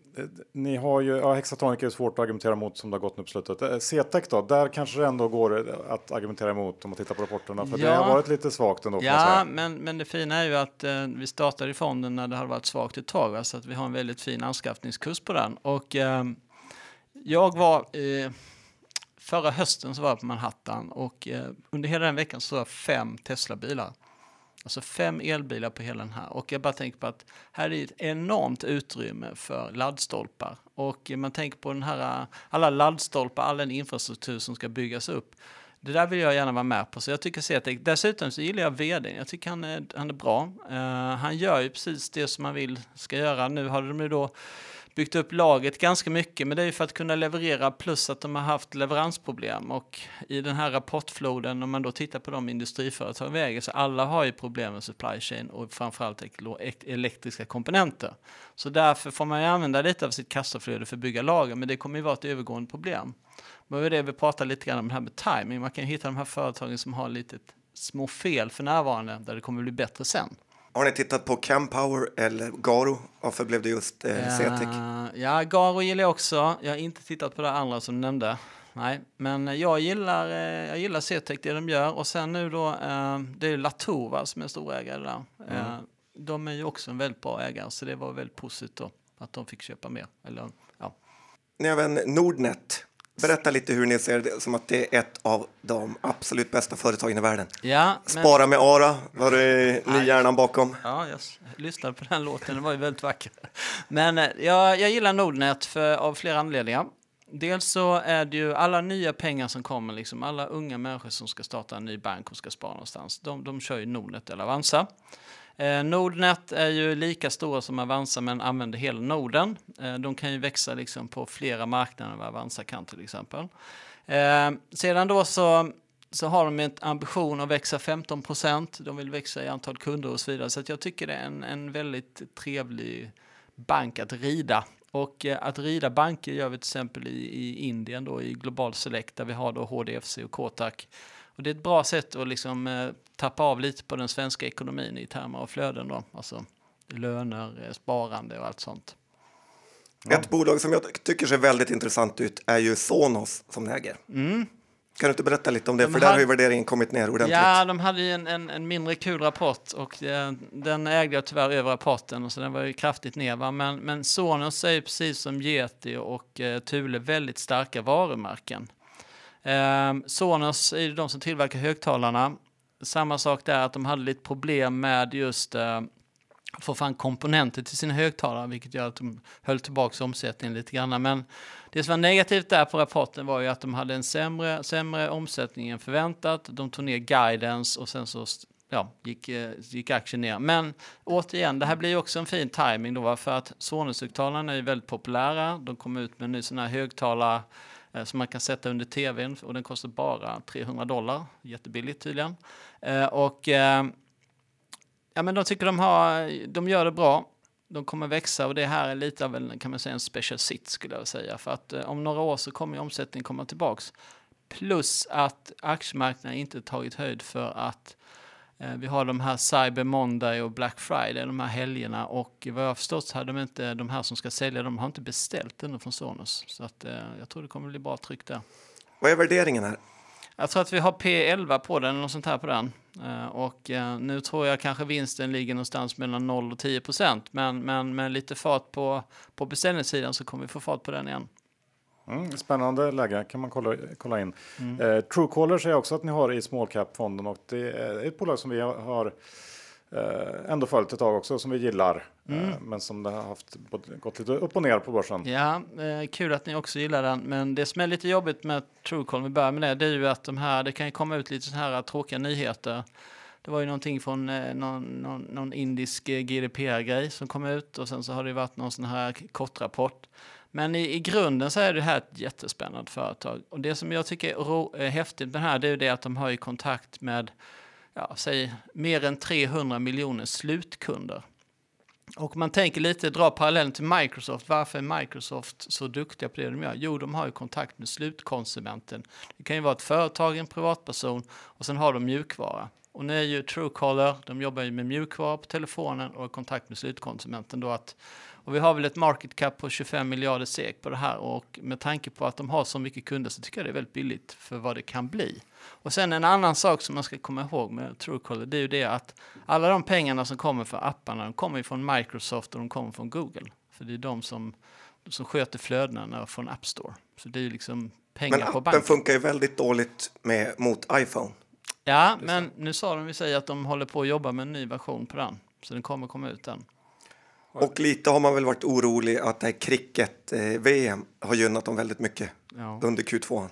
ni har ju, ja, Hexatronic är ju svårt att argumentera mot som det har gått nu på slutet. Eh, CTEC då, där kanske det ändå går att argumentera emot om man tittar på rapporterna. För det Ja. har varit lite svagt ändå. Ja, men, men det fina är ju att eh, vi startade i fonden när det hade varit svagt ett tag, så att vi har en väldigt fin anskaffningskurs på den. Och eh, jag var, eh, förra hösten så var jag på Manhattan och eh, under hela den veckan så såg jag fem Tesla-bilar. Alltså fem elbilar på hela den här. Och jag bara tänker på att här är ett enormt utrymme för laddstolpar. Och man tänker på den här, alla laddstolpar, all den infrastruktur som ska byggas upp. Det där vill jag gärna vara med på. Så jag tycker CTEC, dessutom så gillar jag vdn. Jag tycker han är, han är bra. Uh, han gör ju precis det som man vill ska göra. Nu har de ju då byggt upp laget ganska mycket, men det är ju för att kunna leverera plus att de har haft leveransproblem och i den här rapportfloden, om man då tittar på de industriföretag vi äger, så alla har ju problem med supply chain och framförallt elektriska komponenter. Så därför får man ju använda lite av sitt kassaflöde för att bygga lager, men det kommer ju vara ett övergående problem. Men det det vi pratar lite grann om det här med timing. Man kan ju hitta de här företagen som har lite små fel för närvarande, där det kommer bli bättre sen. Har ni tittat på Campower eller Garo? Varför blev det just eh, CTEC? Eh, ja, Garo gillar jag också. Jag har inte tittat på det andra som du nämnde. Nej, men jag gillar, eh, jag gillar CTEC, det de gör. Och sen nu då, eh, det är Latour va, som är storägare där. Eh, de är ju också en väldigt bra ägare, så det var väldigt positivt då, att de fick köpa mer. Eller, ja. Ni har även Nordnet. Berätta lite hur ni ser det som att det är ett av de absolut bästa företagen i världen. Ja, men, Spara med Ara, var det ni hjärnan bakom? ja, jag lyssnade på den låten, den var ju väldigt vacker. Men eh, jag, jag gillar Nordnet för, av flera anledningar. Dels så är det ju alla nya pengar som kommer, liksom alla unga människor som ska starta en ny bank och ska spara någonstans, de, de kör ju Nordnet eller Avanza. Eh, Nordnet är ju lika stora som Avanza men använder hela Norden. Eh, de kan ju växa liksom på flera marknader än vad Avanza kan till exempel. Eh, sedan då så, så har de en ambition att växa 15 procent. De vill växa i antal kunder och så vidare. Så att jag tycker det är en, en väldigt trevlig bank att rida. Och eh, att rida banker gör vi till exempel i, i Indien då i Global Select där vi har då HDFC och Kotak. Och det är ett bra sätt att liksom eh, tappa av lite på den svenska ekonomin i termer av flöden då. Alltså löner, eh, sparande och allt sånt. Ett bolag som jag tycker ser väldigt intressant ut är ju Sonos som ni äger. Kan du inte berätta lite om det? De För där har- har ju värderingen kommit ner ordentligt. Ja, de hade ju en, en, en mindre kul rapport och eh, den ägde jag tyvärr över rapporten och så den var ju kraftigt ner. Va? Men, men Sonos är ju precis som Yeti och eh, Thule väldigt starka varumärken. Eh, Sonos är ju de som tillverkar högtalarna. Samma sak där att de hade lite problem med just eh, att få fram komponenter till sina högtalare, vilket gör att de höll tillbaka omsättningen lite grann. Men det som var negativt där på rapporten var ju att de hade en sämre, sämre omsättning än förväntat. De tog ner guidance och sen så ja, gick, eh, gick aktien ner. Men återigen, det här blir ju också en fin timing då, för att Sonos-högtalarna är ju väldigt populära. De kom ut med en ny sån här högtalare Eh, som man kan sätta under tvn och den kostar bara 300 dollar. Jättebilligt tydligen. Eh, och eh, ja, men de tycker de, har, de gör det bra. De kommer växa och det här är lite av en, kan man säga, en special sit skulle jag säga. För att om några år så kommer omsättningen komma tillbaks. Plus att aktiemarknaden inte tagit höjd för att vi har de här Cyber Monday och Black Friday, de här helgerna och vad jag har förstått så hade de inte, de här som ska sälja, de har inte beställt ännu från Sonos. Så att eh, jag tror det kommer bli bra tryck där. Vad är värderingen här? Jag tror att vi har P11 på den, eller något sånt här på den. Eh, och eh, nu tror jag kanske vinsten ligger någonstans mellan 0 och 10 procent. Men, men med lite fart på, på beställningssidan så kommer vi få fart på den igen. Mm, spännande läge kan man kolla, kolla in. Eh, Truecaller säger också att ni har i small cap-fonden och det är ett bolag som vi har eh, ändå följt ett tag också som vi gillar. Eh, men som det har haft gått lite upp och ner på börsen. Ja, eh, kul att ni också gillar den. Men det som är lite jobbigt med Truecaller, vi börjar med det, det är ju att de här, det kan ju komma ut lite så här tråkiga nyheter. Det var ju någonting från eh, någon, någon, någon indisk eh, GDPR-grej som kom ut och sen så har det ju varit någon sån här kortrapport. Men i, i grunden så är det här ett jättespännande företag. Och det som jag tycker är ro, eh, häftigt med det här det är ju det att de har ju kontakt med ja, säg, mer än 300 miljoner slutkunder. Och man tänker lite, dra parallellen till Microsoft. Varför är Microsoft så duktiga på det de gör? Jo, de har ju kontakt med slutkonsumenten. Det kan ju vara ett företag, en privatperson och sen har de mjukvara. Och nu är ju Truecaller, de jobbar ju med mjukvara på telefonen och i kontakt med slutkonsumenten. Då att, och vi har väl ett market cap på 25 miljarder SEK på det här och med tanke på att de har så mycket kunder så tycker jag det är väldigt billigt för vad det kan bli. Och sen en annan sak som man ska komma ihåg med Truecaller det är ju det att alla de pengarna som kommer för apparna de kommer ju från Microsoft och de kommer från Google. För det är de som, som sköter flödena från App Store. Så det är ju liksom pengar Men på appen banken. funkar ju väldigt dåligt med, mot iPhone. Ja, men nu sa de ju sig att de håller på att jobba med en ny version på den. Så den kommer komma ut den. Och lite har man väl varit orolig att det här cricket-VM har gynnat dem väldigt mycket Ja. under Q2.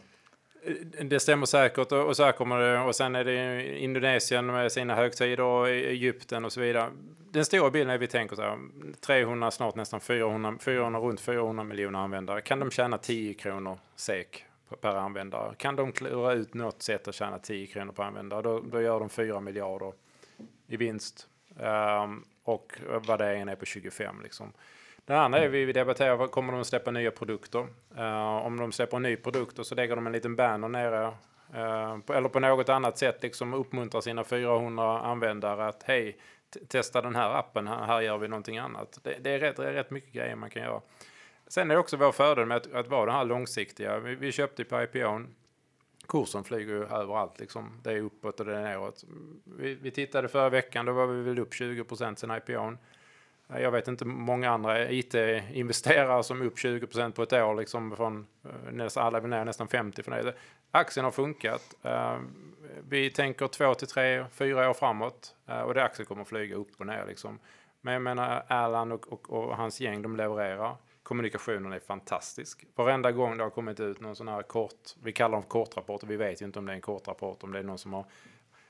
Det stämmer säkert och så här kommer det. Och sen är det Indonesien med sina högtider och Egypten och så vidare. Den stora bilden är vi tänker så här. 300, snart nästan 400, 400 runt 400 miljoner användare. Kan de tjäna 10 kronor SEK per användare? Kan de klura ut något sätt att tjäna 10 kronor per användare? Då, då gör de 4 miljarder i vinst. Ehm, och värderingen är på 25 liksom. Det andra är vi, debatterar, kommer de att släppa nya produkter? Uh, om de släpper en ny produkt och så lägger de en liten banner nere. uh, på, eller på något annat sätt liksom uppmuntrar sina 400 användare att hej, testa den här appen, här, här gör vi någonting annat. Det, det, är rätt, det är rätt mycket grejer man kan göra. Sen är det också vår fördel med att, att vara den här långsiktiga. Vi, vi köpte på IPOn. Kursen flyger ju överallt liksom. Det är uppåt och det är neråt. Vi, vi tittade förra veckan, då var vi väl upp 20 procent sen IPOn. Jag vet inte många andra IT-investerare som är upp 20 procent på ett år, liksom från eh, nästan alla är ner nästan 50 för det. Aktien har funkat. Eh, vi tänker två till tre, fyra år framåt eh, och det aktien kommer flyga upp och ner liksom. Men jag menar, Erland och, och, och hans gäng, de levererar. Kommunikationen är fantastisk. Varenda gång det har kommit ut någon sån här kort, vi kallar dem kortrapporter, vi vet ju inte om det är en kortrapport, om det är någon som har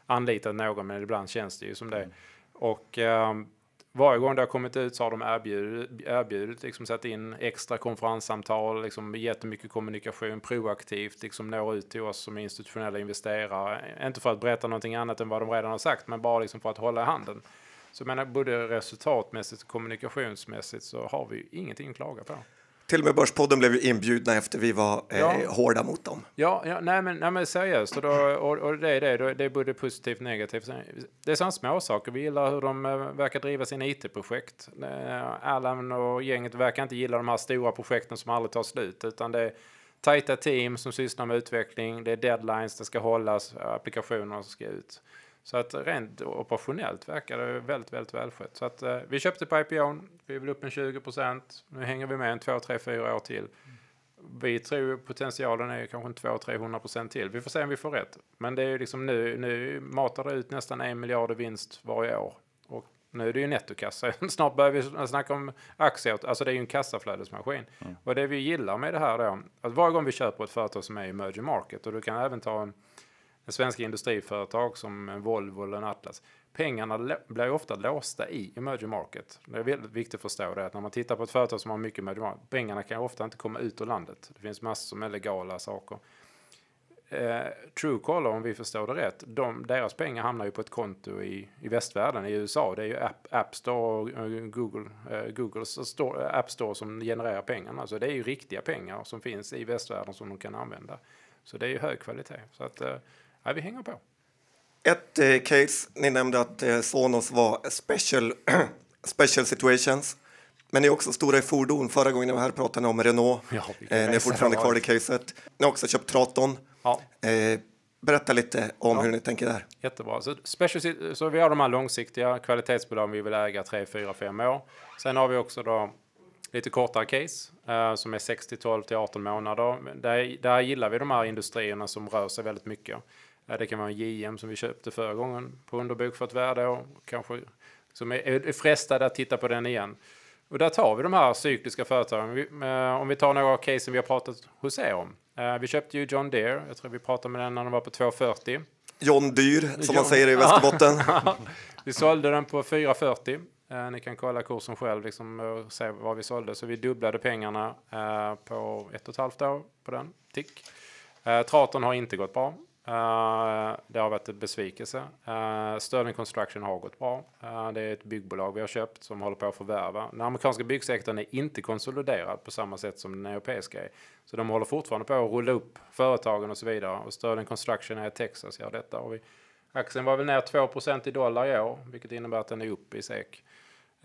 anlitat någon, men ibland känns det ju som det. Och ehm, varje gång det har kommit ut så har de erbjudit, erbjudit liksom satt in extra konferenssamtal, liksom jättemycket kommunikation, proaktivt, liksom når ut till oss som institutionella investerare. Inte för att berätta någonting annat än vad de redan har sagt, men bara liksom för att hålla i handen. Så jag menar, både resultatmässigt och kommunikationsmässigt så har vi ju ingenting att klaga på. Till och med Börspodden blev ju inbjudna efter vi var eh, Ja. hårda mot dem. Ja, ja nej, men, nej men seriöst. Och, då, och, och det är det. Det är både positivt och negativt. Det är sådana små saker. Vi gillar hur de eh, verkar driva sina IT-projekt. Eh, Erland och gänget verkar inte gilla de här stora projekten som aldrig tar slut. Utan det är tajta team som sysslar med utveckling. Det är deadlines, det ska hållas, applikationer som ska ut. Så att rent operationellt verkar det väldigt, väldigt välskött. Så att eh, vi köpte på IPOn. Vi är väl upp en 20 procent. Nu hänger vi med en 2, 3, 4 år till. Vi tror potentialen är kanske en 200-300 procent till. Vi får se om vi får rätt. Men det är ju liksom nu, nu matar det ut nästan en miljard i vinst varje år. Och nu är det ju nettokassa. Snart börjar vi snacka om aktier. Alltså det är ju en kassaflödesmaskin. Och det vi gillar med det här då, att varje gång vi köper ett företag som är i emerging market och du kan även ta en, en svensk industriföretag som en Volvo eller en Atlas. pengarna blir ofta låsta i emerging market. Det är väldigt viktigt att förstå det, att när man tittar på ett företag som har mycket emerging market, pengarna kan ofta inte komma ut ur landet. Det finns massor med legala saker. Eh, Truecaller, om vi förstår det rätt, de, deras pengar hamnar ju på ett konto i, i västvärlden, i USA. Det är ju App, App Store och Google, eh, Googles store, App Store som genererar pengarna. Så det är ju riktiga pengar som finns i västvärlden som de kan använda. Så det är ju hög kvalitet. Så att, eh, ja, vi hänger på. Ett eh, case, ni nämnde att eh, Sonos var special, special situations. Men ni är också stora i fordon. Förra gången ni var här pratade ni om Renault. Ja, eh, ni är fortfarande kvar var. i caset. Ni har också köpt Traton. Ja. Eh, berätta lite om Ja. hur ni tänker där. Jättebra. Så, special, så vi har de här långsiktiga kvalitetsbolagen vi vill äga 3, 4, 5 år. Sen har vi också då lite kortare case eh, som är 6 till 12 till 18 månader. Där, där gillar vi de här industrierna som rör sig väldigt mycket. Det kan vara en JM som vi köpte förra gången på underbokfört värde och kanske som är, är frestade att titta på den igen. Och där tar vi de här cykliska företagen. Vi, eh, om vi tar några av casen vi har pratat hos er om. Eh, vi köpte ju John Deere. Jag tror vi pratade med den när den var på 240. John Dyr, som man John- säger i Västerbotten. Vi sålde den på 440. Eh, ni kan kolla kursen själv liksom, och se vad vi sålde. Så vi dubblade pengarna eh, på ett och ett halvt år på den. Tick. Eh, Traton har inte gått bra. Eh, det har varit en besvikelse. Uh, Sterling Construction har gått bra. Eh, det är ett byggbolag vi har köpt som håller på att förvärva. Den amerikanska byggsektorn är inte konsoliderad på samma sätt som den europeiska är. Så de håller fortfarande på att rulla upp företagen och så vidare. Och Sterling Construction är i Texas gör detta. Och vi, aktien var väl ner 2% i dollar i år, vilket innebär att den är uppe i SEK.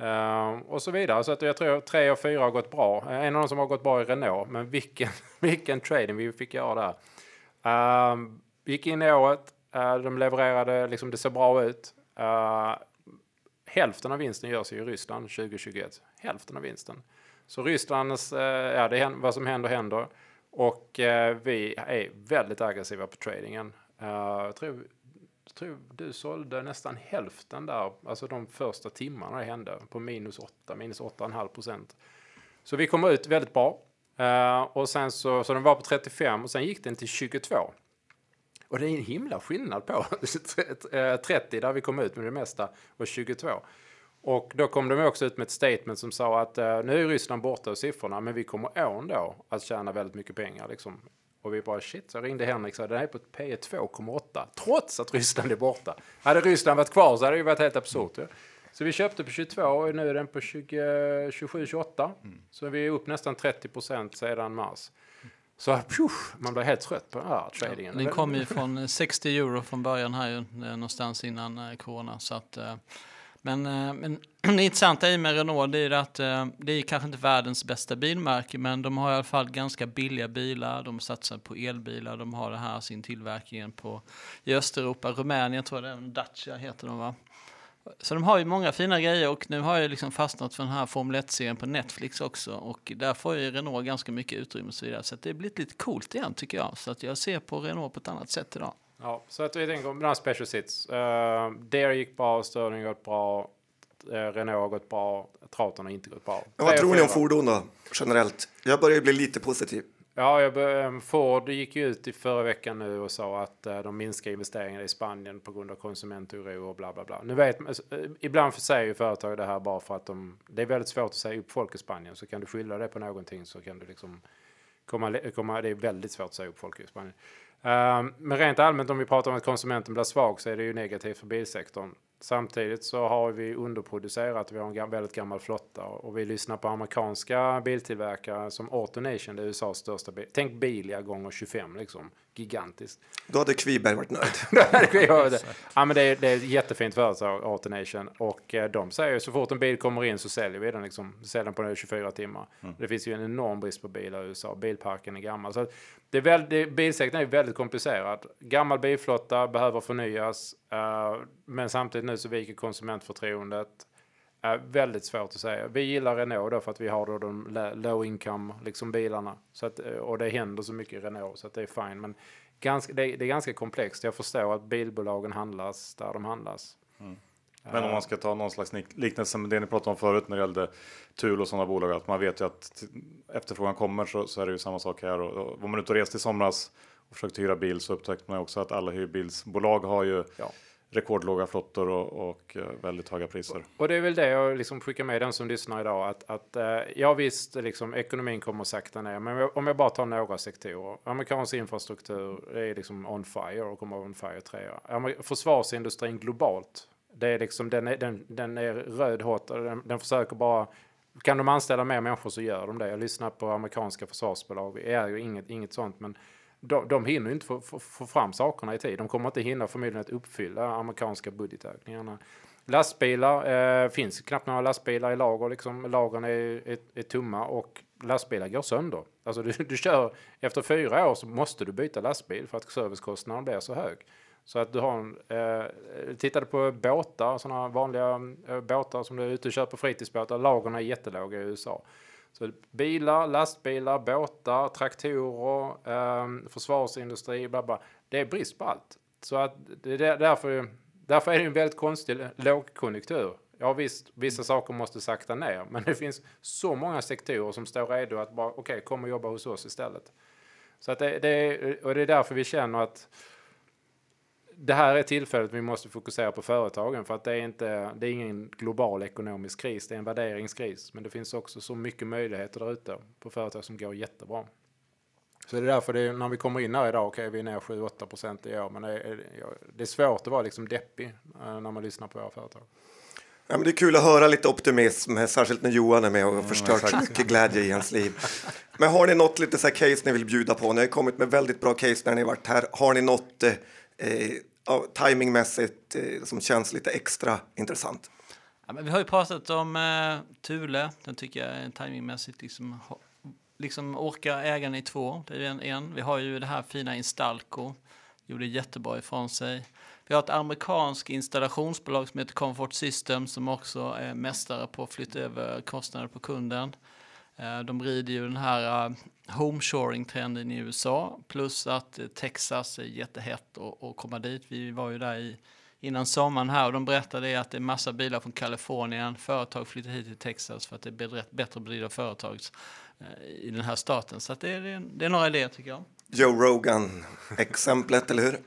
Uh, och så vidare. Så att jag tror tre och fyra har gått bra. En av dem som har gått bra är Renault, men vilken, vilken trading vi fick göra där. Vi gick in i året, eh, de levererade, liksom det ser bra ut. Eh, hälften av vinsten görs i Ryssland 2021. Hälften av vinsten. Så Rysslands, eh, ja det vad som händer händer. Och vi är väldigt aggressiva på tradingen. Jag tror jag tror du sålde nästan hälften där, alltså de första timmarna det hände, på minus 8, minus 8,5 procent. Så vi kom ut väldigt bra. Uh, och sen så, så den var på 35 och sen gick den till 22. Och det är en himla skillnad på eh, 30 där vi kom ut med det mesta och 22. Och då kom de också ut med ett statement som sa att eh, nu är Ryssland borta ur siffrorna men vi kommer ändå att tjäna väldigt mycket pengar. Liksom. Och vi bara shit, så jag ringde Henrik och sa den är på P 2,8 trots att Ryssland är borta. Hade Ryssland varit kvar så hade det ju varit helt absurt. Ja. Så vi köpte på 22 och nu är den på 27-28. Så vi är upp nästan 30 procent sedan mars. Så pjuff, man blir helt trött på här tradingen. Den kom ju från 60 euro från början här ju, eh, någonstans innan eh, corona. Så att, eh, men, men det intressanta i med Renault det är att det är kanske inte världens bästa bilmärke men de har i alla fall ganska billiga bilar. De satsar på elbilar. De har det här sin tillverkningen på, i Östeuropa. Rumänien tror jag det är, Dacia heter de va? Så de har ju många fina grejer och nu har jag liksom fastnat för den här Formel 1-serien på Netflix också och där får ju Renault ganska mycket utrymme och så vidare. Så att det har blivit lite coolt igen tycker jag. Så att jag ser på Renault på ett annat sätt idag. Ja, så att vi tänker om den här special sits. Uh, Dare gick bra, Sterling har gått bra, uh, Renault har gått bra, Traton har inte gått bra. Men vad tror ni om fordon då, generellt? Jag börjar bli lite positiv. Ja, jag, Ford gick ju ut i förra veckan nu och sa att eh, de minskar investeringar i Spanien på grund av konsumentoro och bla bla bla. Nu vet man, eh, ibland säger ju företag det här bara för att de, det är väldigt svårt att säga upp folk i Spanien så kan du skylla det på någonting så kan du liksom komma, komma det är väldigt svårt att säga upp folk i Spanien. Ehm, men rent allmänt om vi pratar om att konsumenten blir svag så är det ju negativt för bilsektorn. Samtidigt så har vi underproducerat, vi har en väldigt gammal flotta och vi lyssnar på amerikanska biltillverkare som AutoNation, det är USAs största bil. Tänk Bilia gånger 25 liksom, gigantiskt. Då hade Kviberg varit nöjd. ja, men det, är, det är ett jättefint företag, AutoNation. Och eh, de säger så fort en bil kommer in så säljer vi den. Liksom, säljer den på 24 timmar. Det finns ju en enorm brist på bilar i USA. Bilparken är gammal. Så det är väl, det, bilsektorn är väldigt komplicerad. Gammal bilflotta behöver förnyas. Eh, men samtidigt nu så viker konsumentförtroendet. Uh, väldigt svårt att säga. Vi gillar Renault då för att vi har då de low income liksom bilarna. Så att, eh, och det händer så mycket i Renault så att det är fine. Men ganska, det, det är ganska komplext. Jag förstår att bilbolagen handlas där de handlas. Mm. Men om man ska ta någon slags liknelse med det ni pratade om förut när det gällde Thule och sådana bolag, att man vet ju att efterfrågan kommer så, så är det ju samma sak här. Och, och var man ute och reste i somras och försökte hyra bil så upptäckte man också att alla hyrbilsbolag har ju Ja. rekordlåga flottor och, och eh, väldigt höga priser. Och det är väl det jag liksom skickar med den som lyssnar idag. Att, att eh, ja visst, liksom, ekonomin kommer sakta ner. Men om jag bara tar några sektorer. Amerikansk infrastruktur är liksom on fire och kommer on fire tre år. Försvarsindustrin globalt. Det är liksom, den, är, den, den är röd hot den, den försöker bara kan de anställa mer människor så gör de det. Jag lyssnar på amerikanska försvarsbolag. Det är ju inget, inget sånt. Men de, de hinner inte få, få, få, fram sakerna i tid. De kommer inte hinna förmodligen att uppfylla amerikanska budgetökningarna. Lastbilar, eh, finns knappt några lastbilar i lager. Liksom, lagren är, är, är tomma och lastbilar går sönder. Alltså du, du kör, efter fyra år så måste du byta lastbil för att servicekostnaden blir så hög. Så att du har en, eh, tittade på båtar, sådana vanliga eh, båtar som du är ute och köper fritidsbåtar. Lagren är jättelåga i USA. Så bilar, lastbilar, båtar, traktorer, eh, försvarsindustri, bla bla. Det är brist på allt. Så att det är därför, därför är det en väldigt konstig lågkonjunktur. Ja visst, vissa saker måste sakta ner, men det finns så många sektorer som står redo att bara okej, okay, kom och jobba hos oss istället. Så att det, det, och det är därför vi känner att det här är tillfället vi måste fokusera på företagen för att det är inte, det är ingen global ekonomisk kris, det är en värderingskris. Men det finns också så mycket möjligheter där ute på företag som går jättebra. Så det är därför det är, när vi kommer in här idag, okej okay, vi är ner 7-8 procent i år, men det är, det är svårt att vara liksom deppig eh, när man lyssnar på våra företag. Ja, men det är kul att höra lite optimism, särskilt när Johan är med och har förstört så mycket glädje i ens liv. Men har ni något lite så case ni vill bjuda på? Ni har kommit med väldigt bra case när ni varit här. Har ni något eh, ja, timingmässigt eh, som känns lite extra intressant? Ja, men vi har ju pratat om eh, Thule. Den tycker jag timingmässigt liksom, liksom orkar ägaren i två. Det är en, en. Vi har ju det här fina Instalco. Gjorde jättebra ifrån sig. Vi har ett amerikanskt installationsbolag som heter Comfort System som också är mästare på att flytta över kostnader på kunden. Eh, de rider ju den här eh, homeshoring-trenden i USA plus att eh, Texas är jättehett att komma dit. Vi var ju där i, innan sommaren här och de berättade att det är massa bilar från Kalifornien. Företag flyttar hit till Texas för att det är bättre att bedriva företag i den här staten. Så det, är, det är några idéer tycker jag. Joe Rogan-exemplet, eller hur?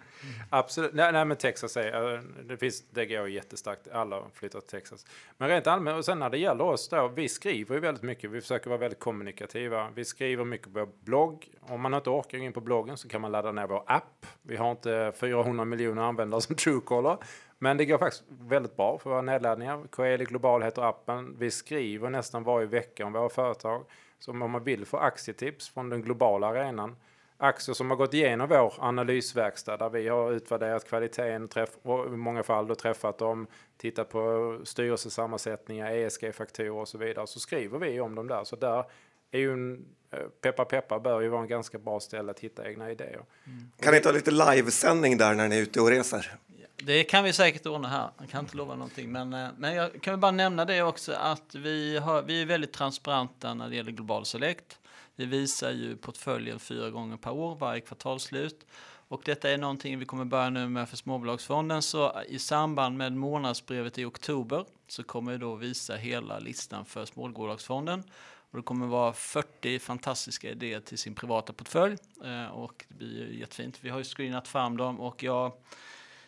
Absolut. Nej, nej, men Texas är, eh, det, finns, det går jättestarkt. Alla flyttar till Texas. Men rent allmänt, och sen när det gäller oss då, vi skriver ju väldigt mycket. Vi försöker vara väldigt kommunikativa. Vi skriver mycket på vår blogg. Om man inte orkar gå in på bloggen så kan man ladda ner vår app. Vi har inte 400 miljoner användare som Truecaller. Men det går faktiskt väldigt bra för våra nedladdningar. Coeli Global heter appen. Vi skriver nästan varje vecka om våra företag. Så om man vill få aktietips från den globala arenan aktier som har gått igenom vår analysverkstad där vi har utvärderat kvaliteten träff, och i många fall då träffat dem, tittat på styrelsesammansättningar, ESG-faktorer och så vidare, så skriver vi om dem där. Så där är ju en, eh, peppa peppa bör ju vara en ganska bra ställe att hitta egna idéer. Mm. Kan ni ta lite livesändning där när ni är ute och reser? Det kan vi säkert ordna här. Jag kan inte lova någonting. Men, eh, men jag kan väl bara nämna det också att vi, har, vi är väldigt transparenta när det gäller Global Select. Vi visar ju portföljen fyra gånger per år, varje kvartalsslut. Och detta är någonting vi kommer börja nu med för småbolagsfonden. Så i samband med månadsbrevet i oktober så kommer vi då visa hela listan för småbolagsfonden. Och det kommer vara 40 fantastiska idéer till sin privata portfölj. Eh, och det blir jättefint. Vi har ju screenat fram dem och jag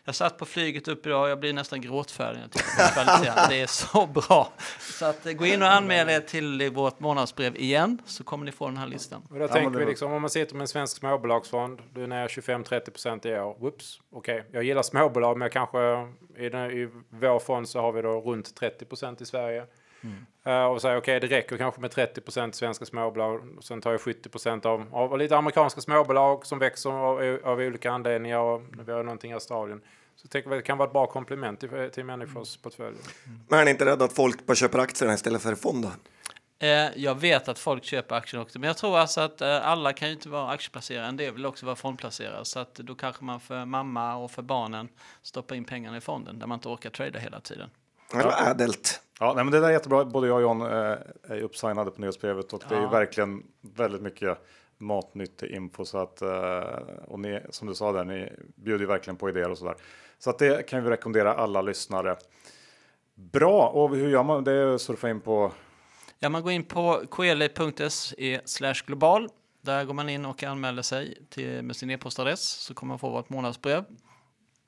jag satt på flyget upp idag och jag blir nästan gråtfärdig. Jag det är så bra. Så att, eh, gå in och anmäl er till vårt månadsbrev igen så kommer ni få den här listan. Och då ja, tänker vi liksom, om man sitter med en svensk småbolagsfond, du är ner 25-30 procent i år. Whoops, okej, okay. jag gillar småbolag men kanske i, den, i vår fond så har vi då runt 30 procent i Sverige. Mm. Uh, och säger okej, okay, det räcker kanske med 30 procent svenska småbolag. Och sen tar jag 70 procent av, av lite amerikanska småbolag som växer av, av olika anledningar. Och vi har någonting i Australien. Så tänker det kan vara ett bra komplement till, till människors mm. portföljer. Mm. Men är ni inte rädda att folk bara köper aktierna istället för fonder? Eh, jag vet att folk köper aktier också, men jag tror alltså att eh, alla kan ju inte vara aktieplacerare. En del vill också vara fondplacerare, så att då kanske man för mamma och för barnen stoppar in pengarna i fonden där man inte orkar trada hela tiden. Det var ädelt. Ja, nej, men det där är jättebra. Både jag och John eh, är uppsignade på nyhetsbrevet och det är verkligen väldigt mycket matnyttig info så att och ni som du sa där, ni bjuder ju verkligen på idéer och så där. Så att det kan vi rekommendera alla lyssnare. Bra, och hur gör man det? Surfa in på? Ja, man går in på koeli.se global. Där går man in och anmäler sig till, med sin e-postadress så kommer man få vårt månadsbrev.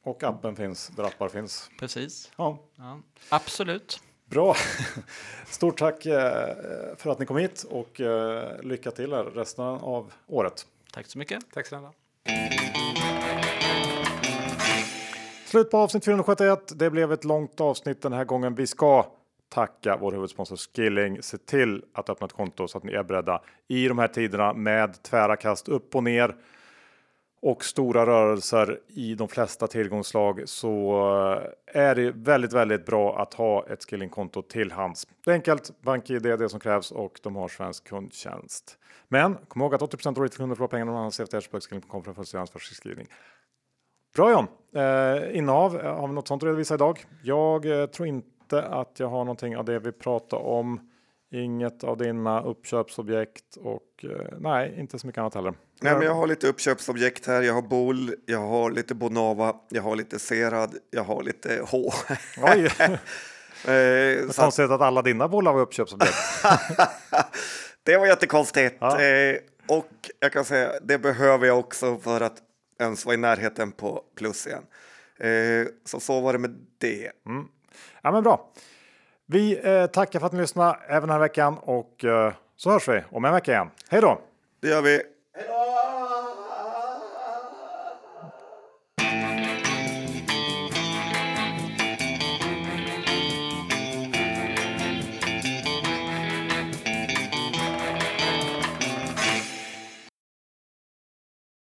Och appen finns där appar finns. Precis. Ja, Ja. Absolut. Bra. Stort tack eh, för att ni kom hit och eh, lycka till er resten av året. Tack så mycket. Tack snälla. Slut på avsnitt 471. Det blev ett långt avsnitt den här gången. Vi ska tacka vår huvudsponsor Skilling. Se till att öppna ett konto så att ni är beredda i de här tiderna med tvära kast upp och ner och stora rörelser i de flesta tillgångslag så eh, är det väldigt, väldigt bra att ha ett skillingkonto till hands. Det är enkelt, BankID är det som krävs och de har svensk kundtjänst. Men kom ihåg att 80 av retailkunder förlorar pengarna någon annanstans efter Skilling.com för en fullständig ansvarsskrivning. Bra John! Eh, innehav, eh, har vi något sånt att redovisa idag? Jag eh, tror inte att jag har någonting av det vi pratade om. Inget av dina uppköpsobjekt och eh, nej, inte så mycket annat heller. Nej, men jag har lite uppköpsobjekt här. Jag har Bol, jag har lite Bonava, jag har lite Serad, jag har lite H. Oj, Eh, så att, konstigt att alla dina bolag var uppköpsobjekt. det var jättekonstigt. Ja. Eh, och jag kan säga, det behöver jag också för att ens vara i närheten på plus igen. Eh, så så var det med det. Ja, men bra. Vi eh, tackar för att ni lyssnade även den här veckan och eh, så hörs vi om en vecka igen. Hej då! Det gör vi.